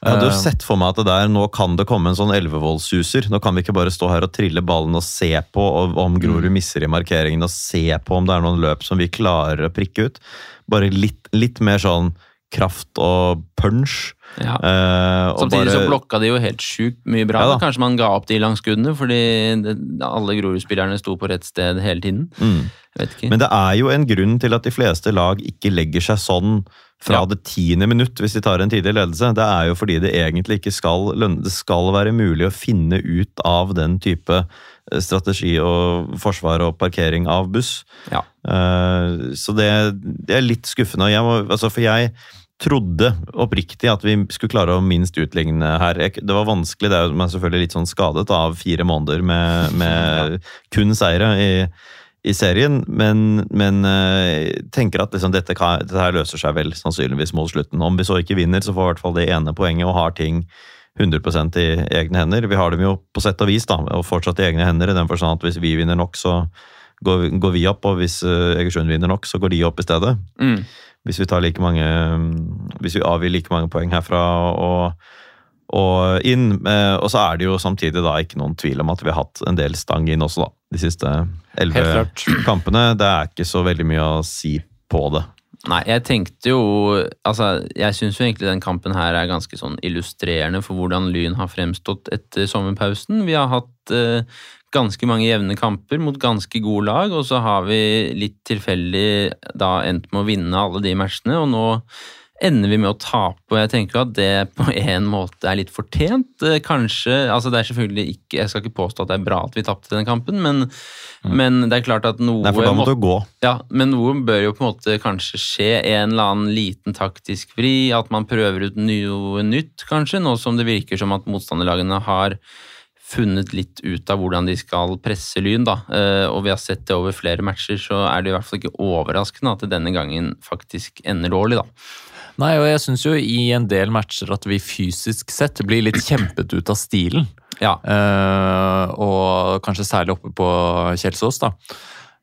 Jeg hadde jo Eh, sett for meg at det der, nå kan det komme en sånn elvevollsuser. Nå kan vi ikke bare stå her og trille ballen og se på om Grorud Mm. misser i markeringen, og se på om det er noen løp som vi klarer å prikke ut. Bare litt, litt mer sånn kraft og punch. Ja. Eh, og Samtidig så blokka de jo helt sjukt mye bra. Ja. Kanskje man ga opp de langskuddene fordi det, alle Grorud-spillerne sto på rett sted hele tiden. Mm. Men det er jo en grunn til at de fleste lag ikke legger seg sånn fra Ja. det tiende minutt hvis de tar en tidlig ledelse. Det er jo fordi det egentlig ikke skal lønne Det skal være mulig å finne ut av den type eh, strategi og forsvar og parkering av buss. Ja. Uh, Så det, det er litt skuffende. Jeg må, altså for jeg trodde oppriktig at vi skulle klare å minst utligne her. Det var vanskelig, det er er selvfølgelig litt sånn skadet av fire måneder med, med kun seire i, i serien, men, men eh, tenker at liksom dette, kan, dette her løser seg vel sannsynligvis mot slutten. Om vi så ikke vinner, så får vi i hvert fall det ene poenget og har ting 100% i egne hender. Vi har dem jo på sett og vis, da, og fortsatt i egne hender, i den forstand at hvis vi vinner nok, så går, vi- går vi opp, og hvis eh, Egersund vinner nok, så går de opp i stedet. Mm. Hvis vi tar like mange Hvis vi avgir like mange poeng herfra og, og inn. eh, Og så er det jo samtidig da ikke noen tvil om at vi har hatt en del stang inn også, da. De siste elleve kampene. Det er ikke så veldig mye å si på det. Nei, jeg tenkte jo Altså, jeg syns jo egentlig den kampen her er ganske sånn illustrerende for hvordan Lyn har fremstått etter sommerpausen. Vi har hatt eh, ganske mange jevne kamper mot ganske gode lag, og så har vi litt tilfeldig da endt med å vinne alle de matchene, og nå ender vi med å tape, og jeg tenker jo at det på en måte er litt fortjent. Eh, Kanskje Altså, det er selvfølgelig ikke Jeg skal ikke påstå at det er bra at vi tapte den kampen, men, men det er klart at noe Nei, for da må du gå. ja, men noe bør jo på en måte kanskje skje. En eller annen liten taktisk vri. At man prøver ut noe nytt, kanskje. Nå som det virker som at motstanderlagene har funnet litt ut av hvordan de skal presse Lyn. da. Eh, Og vi har sett det over flere matcher, så er det i hvert fall ikke overraskende at det denne gangen faktisk ender dårlig, da. Nei, og jeg syns jo i en del matcher at vi fysisk sett blir litt kjempet ut av stilen. Ja. Uh, og kanskje særlig oppe på Kjelsås, da.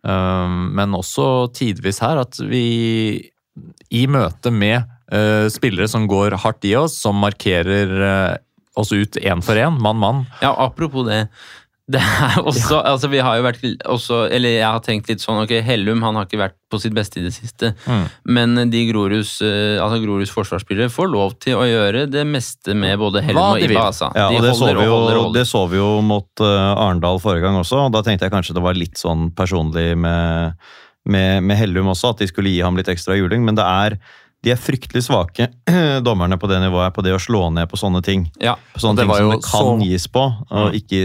Uh, men også tidvis her at vi i møte med uh, spillere som går hardt i oss, som markerer oss ut én for én, mann-mann. Ja, apropos det. Det er også, altså vi har jo vært også, eller Jeg har tenkt litt sånn ok, Hellum han har ikke vært på sitt beste i det siste. Mm. Men de Groruds, eh, altså Groruds forsvarsspillere får lov til å gjøre det meste med både Hellum Hva og de vil. Altså. Ja, de og det så, vi jo, holder og holder. det så vi jo mot eh, Arendal forrige gang også, og da tenkte jeg kanskje det var litt sånn personlig med, med, med Hellum også, at de skulle gi ham litt ekstra juling, men det er de er fryktelig svake, dommerne på det nivået, på det å slå ned på sånne ting. Ja, På sånne ting som det kan så- gis på, og ikke,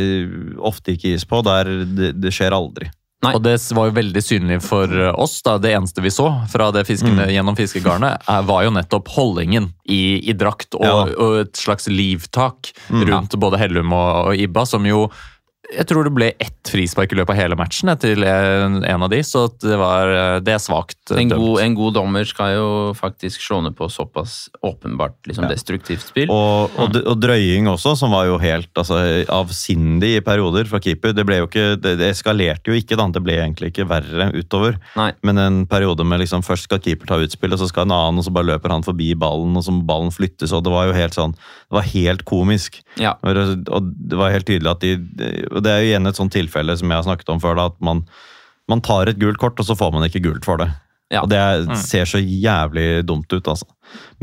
ofte ikke gis på. Der det, det skjer aldri. Nei. Og det var jo veldig synlig for oss. da, Det eneste vi så fra det fiskene, gjennom fiskegarnet, er- var jo nettopp holdningen i, i drakt og, Ja. og et slags livtak rundt både Hellum og, og Ibba, som jo jeg tror det ble ett frispark i løpet av hele matchen eh, til en, en av de, så det, var, det er svakt eh, En dømt. god, en god dommer skal jo faktisk slå ned på såpass åpenbart liksom, destruktivt spill. Og, og, og drøying også, som var jo helt altså, avsindig i perioder fra keeper. Det, ble jo ikke, det, det eskalerte jo ikke, da. Det ble egentlig ikke verre utover. Nei. Men en periode med liksom først skal keeper ta utspill, og så skal en annen, og så bare løper han forbi ballen, og så ballen flyttes, og det var jo helt sånn Det var helt komisk. Ja. Og det- var helt tydelig at de Og det er jo igjen et sånt tilfelle som jeg har snakket om før, da, at man, man tar et gult kort, og så får man ikke gult for det. Ja. Og det er, ser så jævlig dumt ut, altså.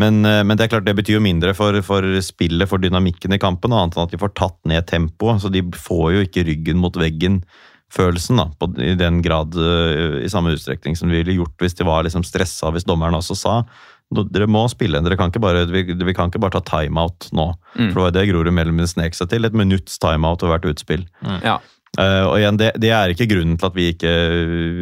Men, eh, men det er klart, det betyr jo mindre for, for spillet, for dynamikken i kampen, annet enn at de får tatt ned tempoet. Så de får jo ikke ryggen mot veggen-følelsen, da, på, i den grad, eh, i samme utstrekning som de ville gjort hvis de var liksom stressa, hvis dommeren også sa "Nå- dere må spille, dere kan ikke bare, vi, vi kan ikke bare ta timeout nå. Mm. For det var det Grorud Mellemin snek seg til. Et minutts timeout over hvert utspill. Ja. Uh, og igjen, det, det er ikke grunnen til at vi ikke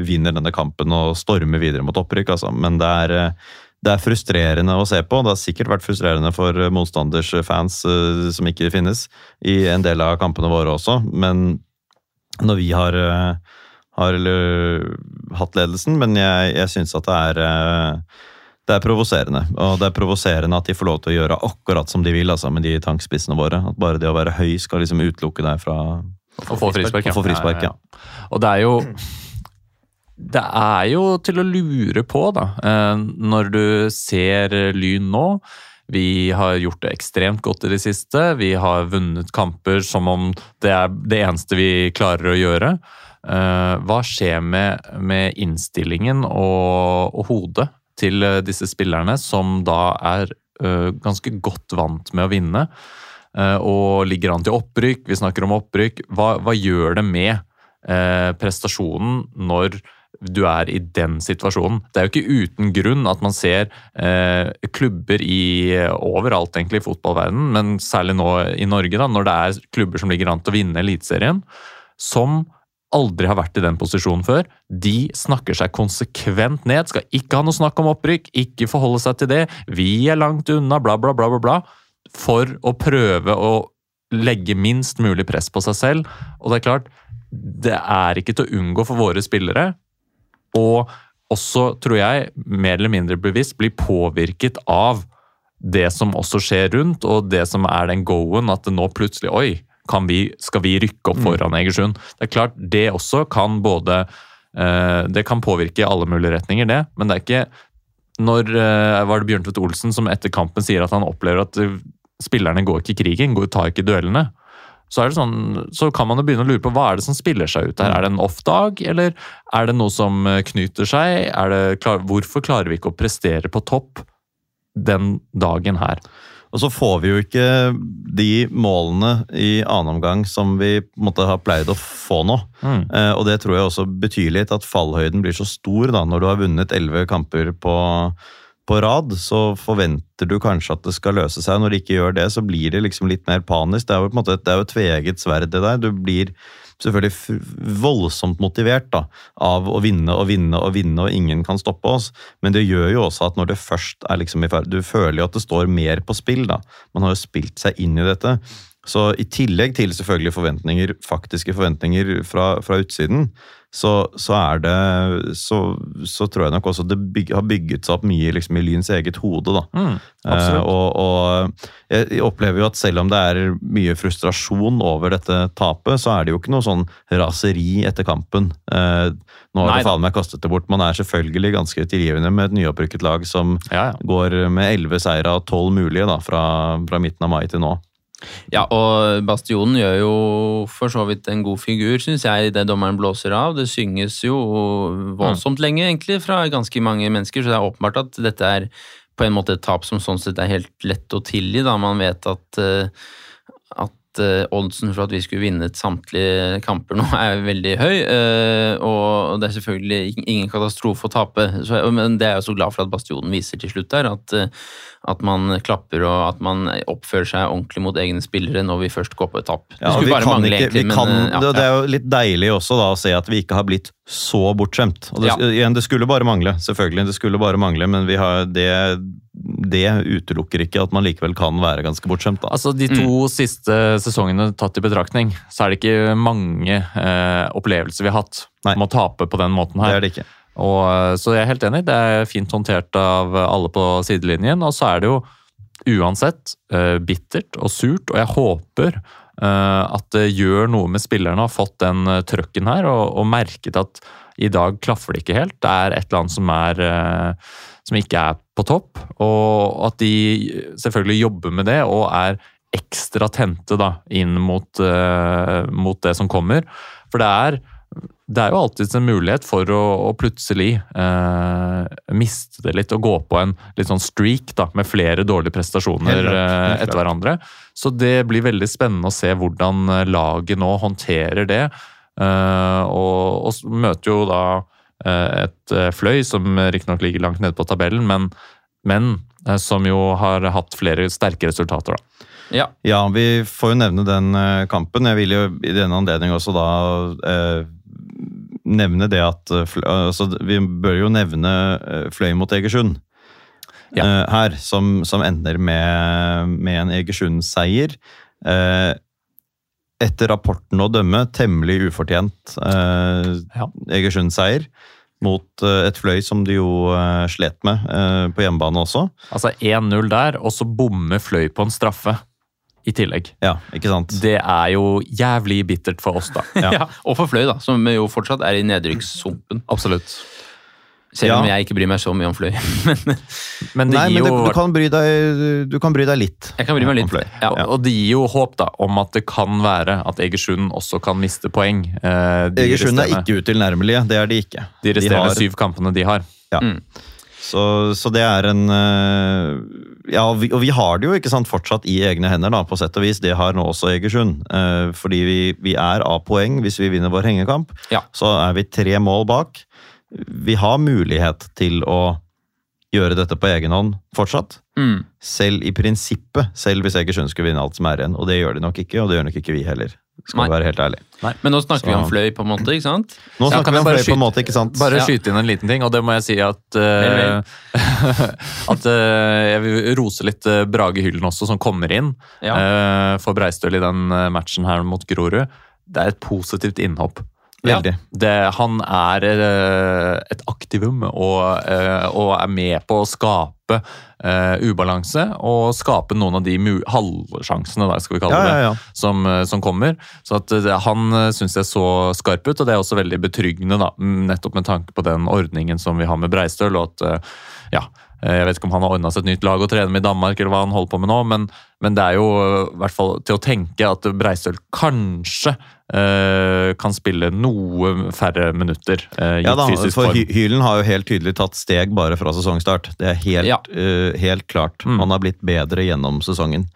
vinner denne kampen og stormer videre mot opprykk, altså. Men det er, eh, det er frustrerende å se på. Det har sikkert vært frustrerende for motstandersfans motstanders fans eh, som ikke finnes, i en del av kampene våre også. Men når vi har, uh, har eller, hatt ledelsen, men jeg, jeg syns at det er eh, det er provoserende, og det er provoserende at de får lov til å gjøre akkurat som de vil altså, med de tankspissene våre. At bare det å være høy skal liksom utelukke deg fra Å få frispark, Å få frispark, ja. Og det er jo Det er jo til å lure på, da. eh, Når du ser Lyn nå. Vi har gjort det ekstremt godt i det siste. Vi har vunnet kamper som om det er det eneste vi klarer å gjøre. Eh, Hva skjer med, med innstillingen og, og hodet til eh, disse spillerne, som da er eh, ganske godt vant med å vinne? eh, og ligger an til opprykk. Vi snakker om opprykk. Hva, hva gjør det med prestasjonen når du er i den situasjonen? Det er jo ikke uten grunn at man ser eh, klubber i overalt egentlig i fotballverdenen, men særlig nå i Norge, da, når det er klubber som ligger an til å vinne Eliteserien, som aldri har vært i den posisjonen før. De snakker seg konsekvent ned, skal ikke ha noe snakk om opprykk, ikke forholde seg til det. Vi er langt unna, bla, bla, bla, bla, bla. For å prøve å legge minst mulig press på seg selv. Og det er klart, det er ikke til å unngå for våre spillere. Og også, tror jeg, mer eller mindre bevisst blir påvirket av det som også skjer rundt, og det som er den go-en, at det nå plutselig Oi, vi, skal vi rykke opp foran Egersund? Det er klart, det også kan både eh, Det kan påvirke i alle mulige retninger, det, men det er ikke Når eh, var det Bjørntvedt Olsen som etter kampen sier at han opplever at eh, spillerne går ikke i krigen, går, tar ikke duellene? Så, det sånn, så kan man jo begynne å lure på hva er det som spiller seg ut her. Er det en off-dag, eller er det noe som knyter seg? Det hvorfor klarer vi ikke å prestere på topp den dagen her? Og så får vi jo ikke de målene i annen omgang som vi måtte ha pleid å få nå. Mm. Eh, og det tror jeg også betyr litt at fallhøyden blir så stor da, når du har vunnet elleve kamper på, på rad. Så forventer du kanskje at det skal løse seg. Når det ikke gjør det, så blir det liksom litt mer panisk. Det er jo på en måte det er jo tveegget sverd, det der. Du blir selvfølgelig voldsomt motivert da, av å vinne og vinne og vinne, og ingen kan stoppe oss. Men det gjør jo også at når det først er liksom i ferd Du føler jo at det står mer på spill, da. Man har jo spilt seg inn i dette. Så i tillegg til selvfølgelig forventninger, faktiske forventninger fra, fra utsiden, så, så er det så, så tror jeg nok også det byg, har bygget seg opp mye liksom, i Lyns eget hode. da. Mm, Eh, og, og jeg opplever jo at selv om det er mye frustrasjon over dette tapet, så er det jo ikke noe sånn raseri etter kampen. Eh, nå har Nei det faen meg kastet det bort. Man er selvfølgelig ganske tilgivende med et nyopprykket lag som ja, ja. går med elleve seire av tolv mulige da, fra, fra midten av mai til nå. Ja, og Bastionen gjør jo for så vidt en god figur, syns jeg, i det dommeren blåser av. Det synges jo voldsomt lenge, egentlig, fra ganske mange mennesker, så det er åpenbart at dette er på en måte et tap som sånn sett er helt lett å tilgi, da. Man vet at, eh, at at eh, oddsen for at vi skulle vinne samtlige kamper nå er veldig høy. eh, og det er selvfølgelig ingen katastrofe å tape. Så, men det er jeg så glad for at Bastionen viser til slutt der. At, eh, at man klapper og at man oppfører seg ordentlig mot egne spillere når vi først går på et tap. Det Ja, skulle bare mangle, egentlig. kan, men, ja. det, er jo litt deilig også da å se at vi ikke har blitt så bortskjemt. Og det, Ja. igjen, det skulle bare mangle, selvfølgelig. Det skulle bare mangle, men vi har, det, det utelukker ikke at man likevel kan være ganske bortskjemt. Da. Altså, De to siste sesongene tatt i betraktning, så er det ikke mange eh, opplevelser vi har hatt Nei. med å tape på den måten her. Det er det ikke. Og, eh, så jeg er helt enig. Det er fint håndtert av alle på sidelinjen. Og så er det jo uansett eh, bittert og surt, og jeg håper eh, at det gjør noe med spillerne å ha fått den trøkken her, og, og merket at i dag klaffer det ikke helt. Det er et eller annet som, er, eh, som ikke er på topp, og at de selvfølgelig jobber med det og er ekstra tente da, inn mot, uh, mot det som kommer. For det er det er jo alltids en mulighet for å, å plutselig uh, miste det litt og gå på en litt sånn streak da, med flere dårlige prestasjoner Helt klart, eh, helt klart. etter hverandre. Så det blir veldig spennende å se hvordan laget nå håndterer det. Uh, og, og møter jo da et eh, Fløy som riktignok ligger langt nede på tabellen, men, men eh, som jo har hatt flere sterke resultater. da. ja. Ja, vi får jo nevne den eh, kampen. Jeg vil jo i denne anledning også da eh, nevne det at eh, altså, Vi bør jo nevne eh, Fløy mot Egersund Ja. eh, her, som, som ender med, med en Egersund-seier. Eh, etter rapporten å dømme temmelig ufortjent eh, Ja. Egersund-seier mot eh, et Fløy som de jo eh, slet med eh, på hjemmebane også. Altså 1-0 der, og så bommer Fløy på en straffe i tillegg. Ja, ikke sant? Det er jo jævlig bittert for oss, da. Ja. Ja. Og for Fløy, da, som jo fortsatt er i nedrykkssumpen. Absolutt. Selv om Ja. jeg ikke bryr meg så mye om Fløy. Men Men det Nei, men det, jo du, kan bry deg, du kan bry deg litt. jeg kan bry meg litt. Ja. Og- det gir jo håp da, om at det kan være at Egersund også kan miste poeng. eh, Egersund er ikke utilnærmelige, det er de ikke. De resterende har- syv kampene de har. Så, så det er en øh, Ja, og vi, og vi har det jo ikke sant, fortsatt i egne hender, da, på sett og vis. Det har nå også Egersund. Eh, fordi vi, vi er av poeng hvis vi vinner vår hengekamp. Ja. Så er vi tre mål bak. Vi har mulighet til å gjøre dette på egen hånd fortsatt. Mm. Selv i prinsippet, selv hvis Egersund skulle vinne alt som er igjen. Og det gjør de nok ikke, og det gjør nok ikke vi heller. Skal Nei. være helt ærlig. Men nå snakker vi om Fløy, på en måte, ikke sant? Nå Ja, snakker vi om fløy Fløy på en måte, ikke sant? Bare Ja. skyte inn en liten ting, og det må jeg si at eh, At uh, jeg vil rose litt uh, Brage Hyllen også, som kommer inn Ja. for Breistøl i den matchen her mot Grorud. Det er et positivt innhopp. Veldig. Det, han er eh, et aktivum og, eh, og er med på å skape eh, ubalanse og skape noen av de halvsjansene, da, skal vi kalle Ja, det, ja, ja. Som, som kommer. Så at han syns jeg så skarp ut, og det er også veldig betryggende, da, nettopp med tanke på den ordningen som vi har med Breistøl. og at ja, jeg vet ikke om han har ordna seg et nytt lag å trene med i Danmark, eller hva han holder på med nå, men, men det er jo eh, i hvert fall til å tenke at Breistøl kanskje eh, kan spille noe færre minutter, eh, Ja da, for form. Hylen har jo helt tydelig tatt steg bare fra sesongstart. Det er helt, Ja. uh, helt klart. Mm. Han har blitt bedre gjennom sesongen.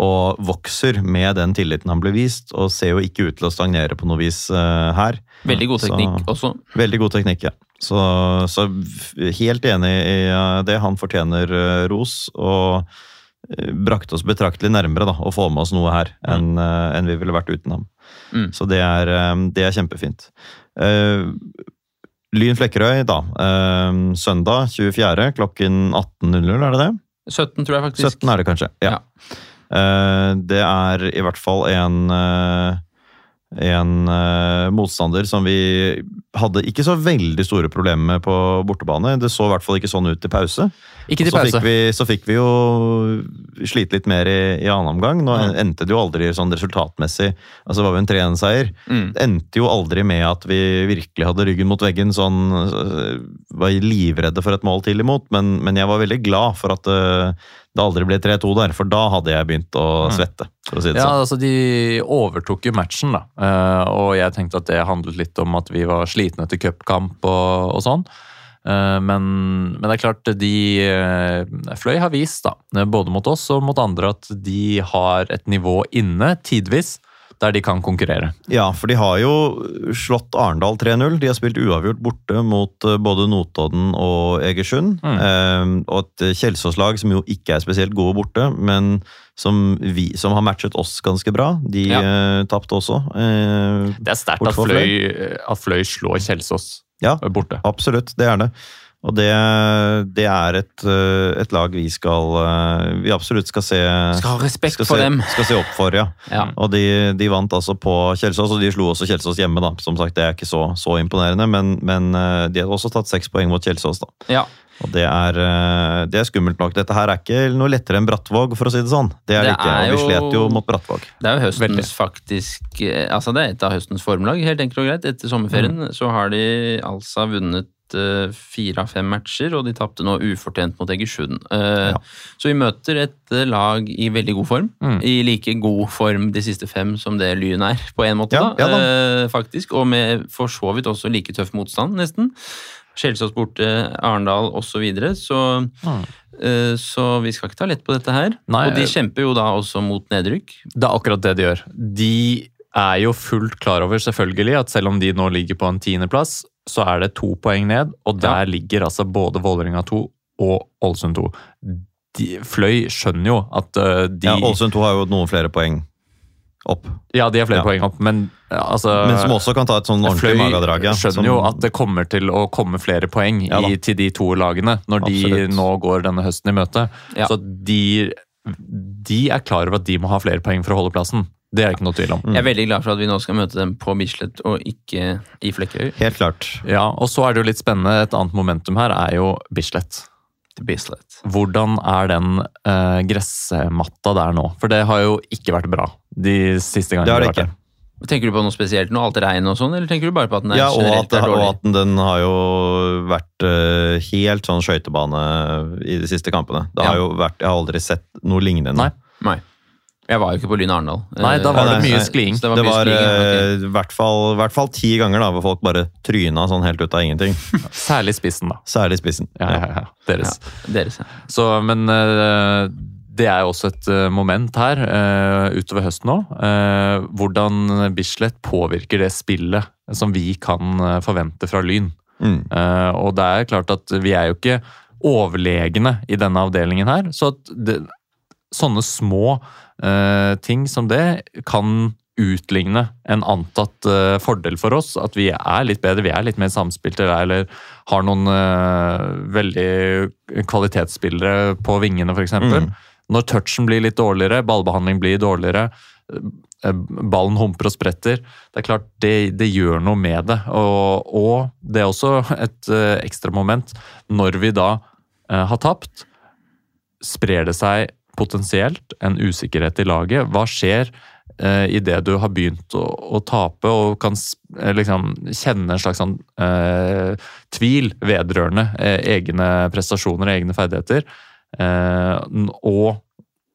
Og vokser med den tilliten han ble vist, og ser jo ikke ut til å stagnere på noe vis uh, her. Veldig god Så- teknikk også. Veldig god teknikk, ja. Så, så helt enig i eh, det. Han fortjener eh, ros. Og brakte oss betraktelig nærmere da, å få med oss noe her enn eh, en vi ville vært uten ham. Mm. Så det er, det er kjempefint. Uh, Lyn Flekkerøy, da. Uh, søndag 24. klokken 18.00, er det det? 17, tror jeg faktisk. 17 er det kanskje. Ja. Eh, det er i hvert fall en eh, en uh, motstander som vi hadde ikke så veldig store problemer med på bortebane. Det så i hvert fall ikke sånn ut til pause. Ikke til så, pause. fikk vi, så fikk vi jo slite litt mer i, i annen omgang. Nå mm. endte det jo aldri sånn resultatmessig. Altså Det var jo en 3-1-seier. Mm. Det endte jo aldri med at vi virkelig hadde ryggen mot veggen, sånn Var livredde for et mål til imot, men, men jeg var veldig glad for at øh, det aldri ble 3-2 der, for da hadde jeg begynt å Mm. svette, å si Ja, sånn. altså De overtok jo matchen, da. Eh, og jeg tenkte at det handlet litt om at vi var slitne etter cupkamp og, og sånn. Eh, Men, men det er klart, de eh, Fløy har vist, da, både mot oss og mot andre, at de har et nivå inne, tidvis, der de kan konkurrere. Ja, for de har jo slått Arendal 3-0. De har spilt uavgjort borte mot eh, både Notodden og Egersund. Mm. Eh, og et Kjelsås-lag som jo ikke er spesielt gode borte, men som, vi, som har matchet oss ganske bra. De Ja. eh, tapte også. Eh, Det er sterkt at Fløy, at Fløy slår Kjelsås Ja. borte. Absolutt, det er det. Og det, det er et, eh, et lag vi skal eh, Vi absolutt skal se Skal ha respekt skal for se, dem. Skal se opp for, ja. Ja. Og de, de vant altså på Kjelsås, og de slo også Kjelsås hjemme, da. Som sagt, det er ikke så, så imponerende, men, men eh, de har også tatt seks poeng mot Kjelsås, da. Ja. Og det er, det er skummelt nok. Dette her er ikke noe lettere enn Brattvåg, for å si det sånn. Det er det, Det ikke, er og vi slet jo mot Brattvåg. Det er jo høstens Veldig. faktisk Altså det er et av høstens formlag, helt enkelt og greit. Etter sommerferien Mm. så har de altså vunnet fire av fem matcher, og de tapte nå ufortjent mot Egersund. Eh, Ja. Så vi møter et eh, lag i veldig god form. Mm. I like god form de siste fem som det Lyn er, på en måte, Ja, da. ja da. Eh, faktisk. Og med for så vidt også like tøff motstand, nesten. Skjelsås borte, Arendal osv. Så, videre. så Mm. eh, Så vi skal ikke ta lett på dette her. Nei, og de kjemper jo da også mot nedrykk. Det er akkurat det de gjør. De er jo fullt klar over, selvfølgelig, at selv om de nå ligger på en tiendeplass, så er det to poeng ned, og der ligger altså både Vålerenga 2 og Ålesund 2. De, Fløy skjønner jo at uh, de Ja, Ålesund 2 har jo noen flere poeng opp, Ja, de har flere Ja. poeng opp, men ja, altså men som også kan ta et sånn ordentlig Fløy magedrag. Ja, skjønner som- jo at det kommer til å komme flere poeng Ja i, til de to lagene når de nå går denne høsten i møte. Ja. Så de, de er klar over at de må ha flere poeng for å holde plassen. Det er det ikke noe tvil om. Jeg er veldig glad for at vi nå skal møte dem på Bislett og ikke i Flekkerøy. Helt klart. Ja, og så er det jo litt spennende. Et annet momentum her er jo Bislett. Bislett. Hvordan er den eh, gressmatta der nå? For det har jo ikke vært bra de siste gangene. Det har det ikke. Tenker du på noe spesielt nå? Alt regn og sånn, eller tenker du bare på at den er Ja, og generelt at, dårlig? Ja, og at den har jo vært uh, helt sånn skøytebane i de siste kampene. Det har Ja. jo vært, Jeg har aldri sett noe lignende. Nei. Nei. Jeg var jo ikke på Lyn Arendal. Nei, da var Nei, det mye skliing. Det var Det var eh, i hvert fall, hvert fall ti ganger da, hvor folk bare tryna sånn helt ut av ingenting. Særlig spissen, da. Særlig spissen. Ja, ja, ja. Deres. Ja, deres, ja. Så, men eh, det er jo også et eh, moment her eh, utover høsten eh, hvordan Bislett påvirker det spillet som vi kan eh, forvente fra Lyn. Mm. Eh, og det er klart at vi er jo ikke overlegne i denne avdelingen her. Så at det, sånne små eh, ting som det kan utligne en antatt eh, fordel for oss. At vi er litt bedre, vi er litt mer samspilte eller har noen eh, veldig kvalitetsspillere på vingene f.eks. Mm. Når touchen blir litt dårligere, ballbehandling blir dårligere, eh, ballen humper og spretter. Det er klart, det, det gjør noe med det. Og, og det er også et eh, ekstra moment når vi da eh, har tapt. Sprer det seg potensielt en usikkerhet i laget? Hva skjer eh, idet du har begynt å, å tape og kan eh, liksom kjenne en slags sånn eh, tvil vedrørende eh, egne prestasjoner og egne ferdigheter? Eh, og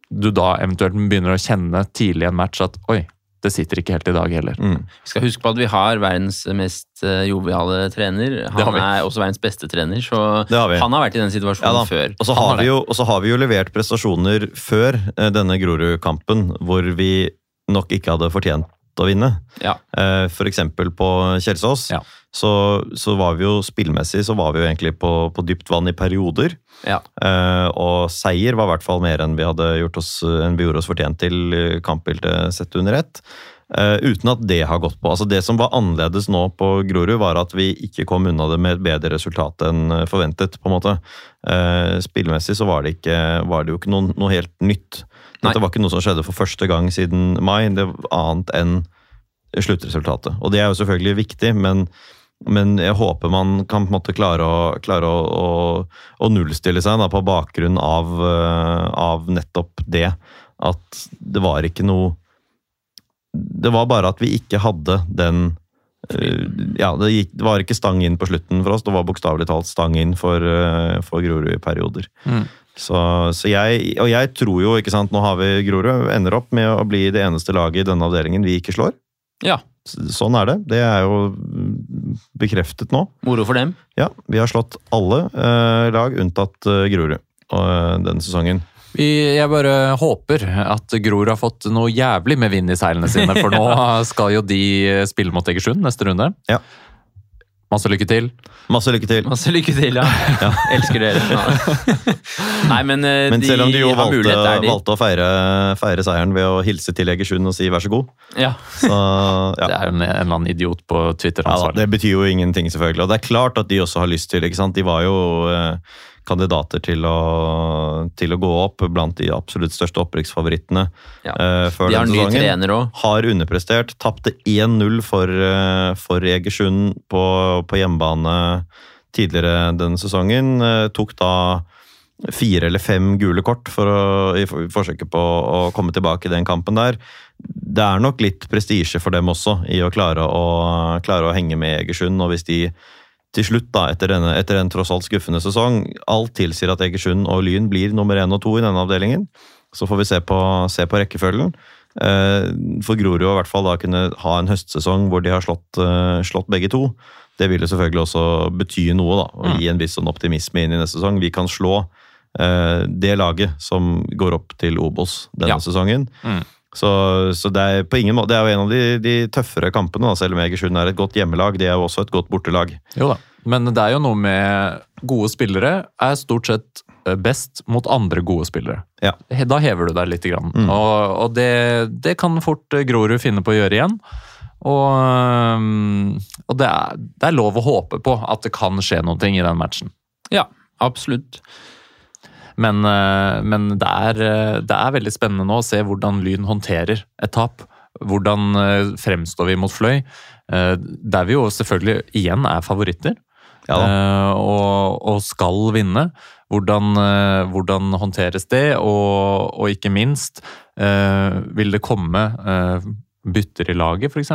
du da eventuelt begynner å kjenne tidlig i en match at oi, det sitter ikke helt i dag heller. Mm. Vi skal huske på at vi har verdens mest eh, joviale trener. Han er også verdens beste trener, så har han har vært i den situasjonen ja, før. Og så har har, vi jo, og så har vi jo levert prestasjoner før eh, denne Grorud-kampen, hvor vi nok ikke hadde fortjent å vinne. Ja. Eh, For eksempel på Kjelsås, Ja. så, så var vi jo spillmessig så var vi jo egentlig på, på dypt vann i perioder. Ja. Eh, og seier var i hvert fall mer enn vi hadde gjort oss, enn vi gjorde oss fortjent til eh, kampbildet sett under ett. Eh, uten at det har gått på. Altså Det som var annerledes nå på Grorud, var at vi ikke kom unna det med et bedre resultat enn forventet. på en måte. Eh, spillmessig så var det, ikke, var det jo ikke noe, noe helt nytt. Nei. Dette var ikke noe som skjedde for første gang siden mai, det var annet enn sluttresultatet. Og det er jo selvfølgelig viktig, men, men jeg håper man kan på en måte klare å, klare å, å, å nullstille seg da, på bakgrunn av, eh, av nettopp det. At det var ikke noe Det var bare at vi ikke hadde den eh, ja, det, gikk, det var ikke stang inn på slutten for oss, det var bokstavelig talt stang inn for, eh, for Grorud i perioder. Mm. Så, så jeg, og jeg tror jo, ikke sant, nå har vi Grorud, ender opp med å bli det eneste laget i denne avdelingen vi ikke slår. ja. sånn er det. Det er jo bekreftet nå. Moro for dem. Ja, vi har slått alle eh, lag unntatt eh, Grorud eh, denne sesongen. Vi, jeg bare håper at Grorud har fått noe jævlig med vind i seilene sine, for nå skal jo de spille mot Egersund neste runde. Ja. Masse lykke til. Masse lykke til. Masse lykke til, ja. Elsker dere. Nei, men, eh, Men selv om de jo valgte, de. valgte å feire, feire seieren ved å hilse til Egersund og si vær så god, Ja. så ja. Det er jo en, en eller annen idiot på Twitter Ja, da, det betyr jo ingenting, selvfølgelig. Og det er klart at de også har lyst til. ikke sant? De var jo eh, kandidater til å, til å gå opp blant de absolutt største opprykksfavorittene Ja. uh, før De har denne ny sesongen. Har underprestert. Tapte 1-0 for, uh, for Egersund på, på hjemmebane tidligere denne sesongen. Uh, tok da fire eller fem gule kort for å, i forsøket på å komme tilbake i den kampen der. Det er nok litt prestisje for dem også i å klare å, klare å henge med Egersund. Og hvis de til slutt, da, etter, denne, etter en tross alt skuffende sesong, alt tilsier at Egersund og Lyn blir nummer én og to i denne avdelingen, så får vi se på, se på rekkefølgen. Eh, For Grorud å i hvert fall da kunne ha en høstsesong hvor de har slått, eh, slått begge to. Det vil jo selvfølgelig også bety noe, da, og gi en viss sånn optimisme inn i neste sesong. Vi kan slå eh, det laget som går opp til Obos denne Ja. sesongen. Mm. Så, så det er på ingen måte, det er jo en av de, de tøffere kampene, da, selv om Egersund er et godt hjemmelag. De er jo også et godt bortelag. Jo da. Men det er jo noe med gode spillere er stort sett eh, best mot andre gode spillere. Ja. Da hever du deg litt. Grann. Mm. Og, og det, det kan fort eh, Grorud finne på å gjøre igjen. Og, og det, er, det er lov å håpe på at det kan skje noe i den matchen. Ja, absolutt. Men, eh, men det, er, eh, det er veldig spennende nå å se hvordan Lyn håndterer et tap. Hvordan eh, fremstår vi mot Fløy? Der vi jo selvfølgelig igjen er favoritter. Ja og, og skal vinne. Hvordan, hvordan håndteres det, og, og ikke minst Vil det komme bytter i laget, f.eks.?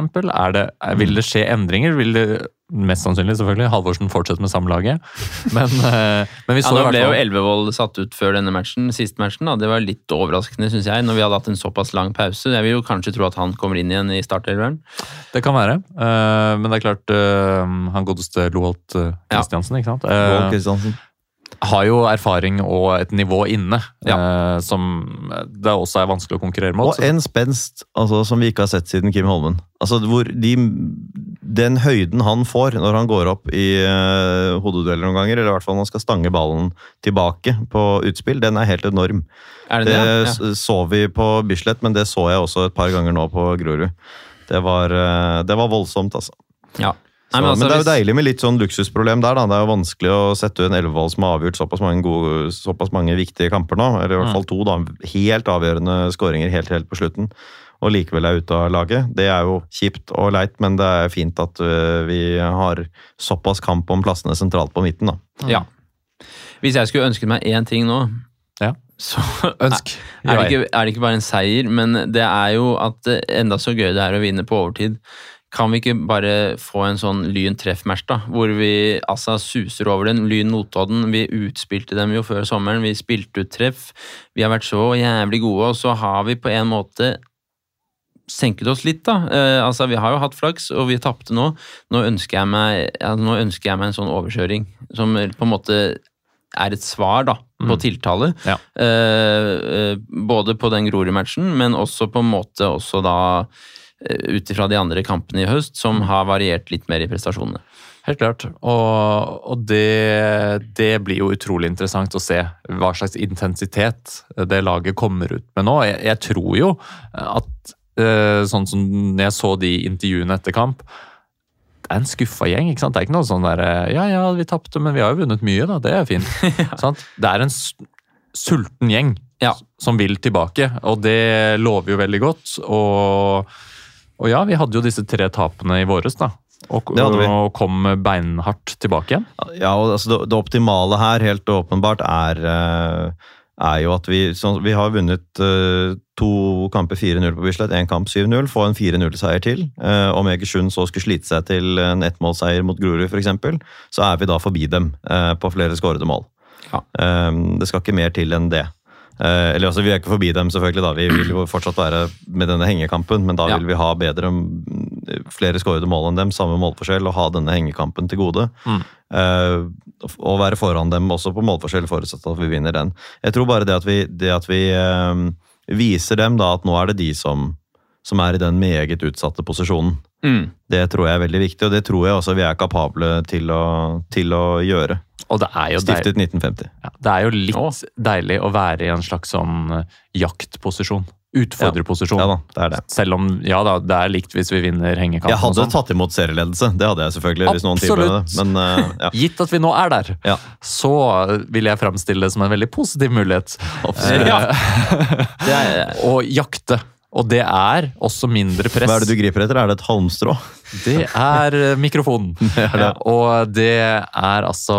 Vil det skje endringer? Vil det Mest sannsynlig, selvfølgelig. Halvorsen fortsetter med samme laget. Men, eh, men vi Ja, så Nå i hvert ble jo Elvevold satt ut før denne matchen, siste matchen. da. Det var litt overraskende, syns jeg, når vi hadde hatt en såpass lang pause. Jeg vil jo kanskje tro at han kommer inn igjen i startelveren. Det kan være. eh, men det er klart, eh, han godeste Loholt Ja. Christiansen, ikke sant? Ja, Eh, Kristiansen. Har jo erfaring og et nivå inne Ja. eh, som det også er vanskelig å konkurrere mot. Og en spenst altså, som vi ikke har sett siden Kim Holmen. Altså, de, den høyden han får når han går opp i uh, hodedueller noen ganger, eller i hvert fall når han skal stange ballen tilbake på utspill, den er helt enorm. Er det Det det? Ja. så vi på Bislett, men det så jeg også et par ganger nå på Grorud. Det var, eh, det var voldsomt, altså. ja. Så, Nei, men, altså, det er jo hvis- deilig med litt sånn luksusproblem der. da. Det er jo vanskelig å sette en Elvevold som har avgjort såpass mange, gode, såpass mange viktige kamper nå. Eller i hvert fall to da, helt avgjørende skåringer helt, helt på slutten. Og likevel er ute av laget. Det er jo kjipt og leit, men det er fint at øh, vi har såpass kamp om plassene sentralt på midten. da. Ja. Hvis jeg skulle ønsket meg én ting nå, Ja. så Ønsk. er det, ikke, er det ikke bare en seier, men det er jo at eh, enda så gøy det er å vinne på overtid. Kan vi ikke bare få en sånn Lyn treff-match, da? Hvor vi altså suser over den. Lyn Notodden, vi utspilte dem jo før sommeren. Vi spilte ut treff. Vi har vært så jævlig gode, og så har vi på en måte senket oss litt, da. Eh, altså, vi har jo hatt flaks, og vi tapte nå. Nå ønsker jeg meg, ja, nå ønsker jeg meg en sånn overkjøring som på en måte er et svar da, på Mm. tiltale. Ja. Eh, eh, både på den Grorud-matchen, men også på en måte også da ut ifra de andre kampene i høst, som har variert litt mer i prestasjonene. Helt klart. Og, og det, det blir jo utrolig interessant å se hva slags intensitet det laget kommer ut med nå. Jeg, jeg tror jo at eh, sånn som jeg så de intervjuene etter kamp det er en skuffa gjeng. ikke sant? Det er ikke noe sånn der Ja, ja, vi tapte, men vi har jo vunnet mye, da. Det er fint. Sant? Det er en sulten gjeng Ja. som vil tilbake, og det lover jo veldig godt. Og, og ja, vi hadde jo disse tre tapene i våres, da. Og, og kom beinhardt tilbake igjen. Ja, og altså det, det optimale her, helt åpenbart, er, eh, er jo at vi så, Vi har vunnet uh, to kamper 4-0 på Bislett, én kamp 7-0. Få en 4-0-seier til. Uh, om Egersund så skulle slite seg til en ettmålseier mot Grorud f.eks., så er vi da forbi dem uh, på flere skårede mål. Ja. Det skal ikke mer til enn det. Eh, eller altså, Vi er ikke forbi dem, selvfølgelig. da. Vi vil jo fortsatt være med denne hengekampen, men da vil vi ha bedre, mm, flere skårede mål enn dem, samme målforskjell, og ha denne hengekampen til gode. Mm. Uh, og være foran dem også på målforskjell, forutsatt at vi vinner den. Jeg tror bare det at vi, det at vi uh, viser dem da at nå er det de som, som er i den meget utsatte posisjonen. Mm. Det tror jeg er veldig viktig, og det tror jeg også vi er kapable til å, til å gjøre. Og det er jo deilig, Stiftet 1950. ja, det er jo litt Åh. deilig å være i en slags sånn eh, jaktposisjon. Utfordrerposisjon. Ja da, det er det. Selv om ja da, det er likt hvis vi vinner hengekampen. Jeg hadde og sånn. tatt imot serieledelse, det hadde jeg selvfølgelig. hvis noen tilbød det. Absolutt. Men uh, ja. Gitt at vi nå er der, Ja. så vil jeg framstille det som en veldig positiv mulighet. Ja. Det er, Å jakte. Og det er også mindre press. Hva er det du griper etter? Er det et halmstrå? Det er eh, mikrofonen. Ja, og det er altså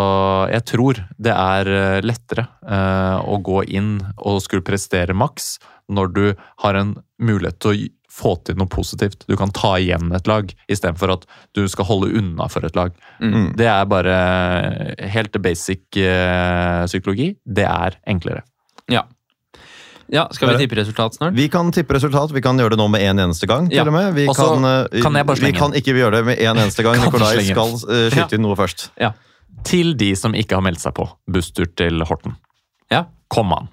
Jeg tror det er eh, lettere uh, å gå inn og skulle prestere maks når du har en mulighet til å få til noe positivt. Du kan ta igjen et lag, istedenfor at du skal holde unna for et lag. Mm. Det er bare helt basic uh, psykologi. Det er enklere. ja. Ja. Skal vi tippe resultat snart? Vi kan tippe resultat. Vi kan gjøre det nå med en eneste gang. til Ja. og med. Vi Også, kan, uh, kan jeg bare vi kan ikke gjøre det med en eneste gang. Nikolai skal uh, skyte inn noe først. Ja. Til de som ikke har meldt seg på busstur til Horten. ja. Kom an.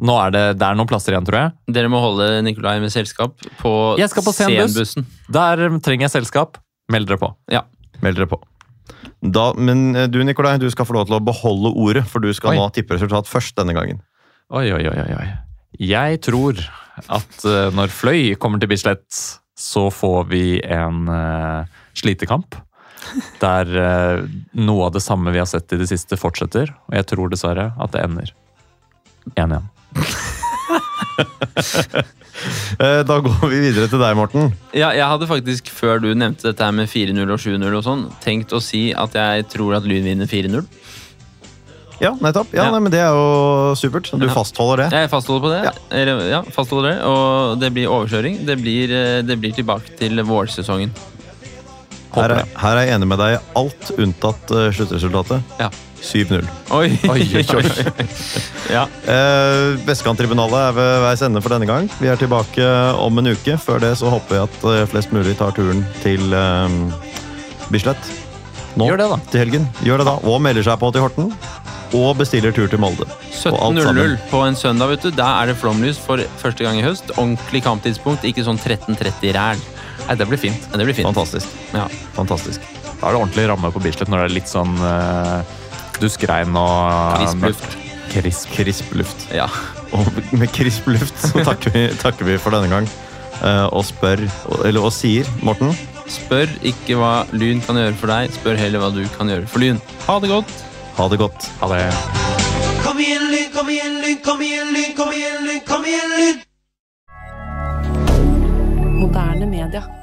Nå er det, det er noen plasser igjen, tror jeg. Dere må holde Nikolai med selskap på Jeg skal på scenbussen Senbussen. Der trenger jeg selskap. Meld dere på. Ja. Meld dere på. Da, men eh, du Nikolai, du skal få lov til å beholde ordet, for du skal Oi. nå tippe resultat først denne gangen. Oi, oi, oi, oi. Jeg tror at eh, når Fløy kommer til Bislett, så får vi en eh, slitekamp. Der eh, noe av det samme vi har sett i det siste, fortsetter. Og jeg tror dessverre at det ender 1-1. Eh, Da går vi videre til deg, Morten. Ja, jeg hadde faktisk, før du nevnte dette med 4-0 og 7-0 og sånn, tenkt å si at jeg tror at Lyn vinner 4-0. Ja, nettopp. Ja, Ja. Nei, men Det er jo supert. Du Ja. fastholder det. Jeg fastholder på det. Ja. Eller, ja, fastholder det. Og det blir overkjøring. Det blir, eh, det blir tilbake til vårsesongen. Her Håper er, det. her er jeg enig med deg i alt unntatt eh, sluttresultatet. Ja. 7-0. Oi, Oi, oi, oi. ja. Eh, Vestkanttribunalet er ved veis ende for denne gang. Vi er tilbake om en uke. Før det så håper jeg at eh, flest mulig tar turen til eh, Bislett. Nå Gjør det, da. til helgen. Gjør det da. Og melder seg på til Horten. Og bestiller tur til Molde. 17.00 på en søndag, vet du. Da er det flomlys for første gang i høst. Ordentlig kamptidspunkt, ikke sånn 13.30 ræl. Nei, det blir fint. Det blir fint. Fantastisk. Ja. Fantastisk. Da er det ordentlig ramme på Bislett når det er litt sånn uh, duskregn og Krisp luft. Krisp. Krisp luft. Ja. Og med krisp luft så takker vi, takker vi for denne gang. Uh, og spør, eller og sier, Morten Spør ikke hva Lyn kan gjøre for deg, spør heller hva du kan gjøre for Lyn. Ha det godt! Ha det godt. Ha det. Kom igjen, lyd, kom igjen, lyd, kom igjen, lyd, kom igjen, lyd! kom igjen, lyd. Moderne media.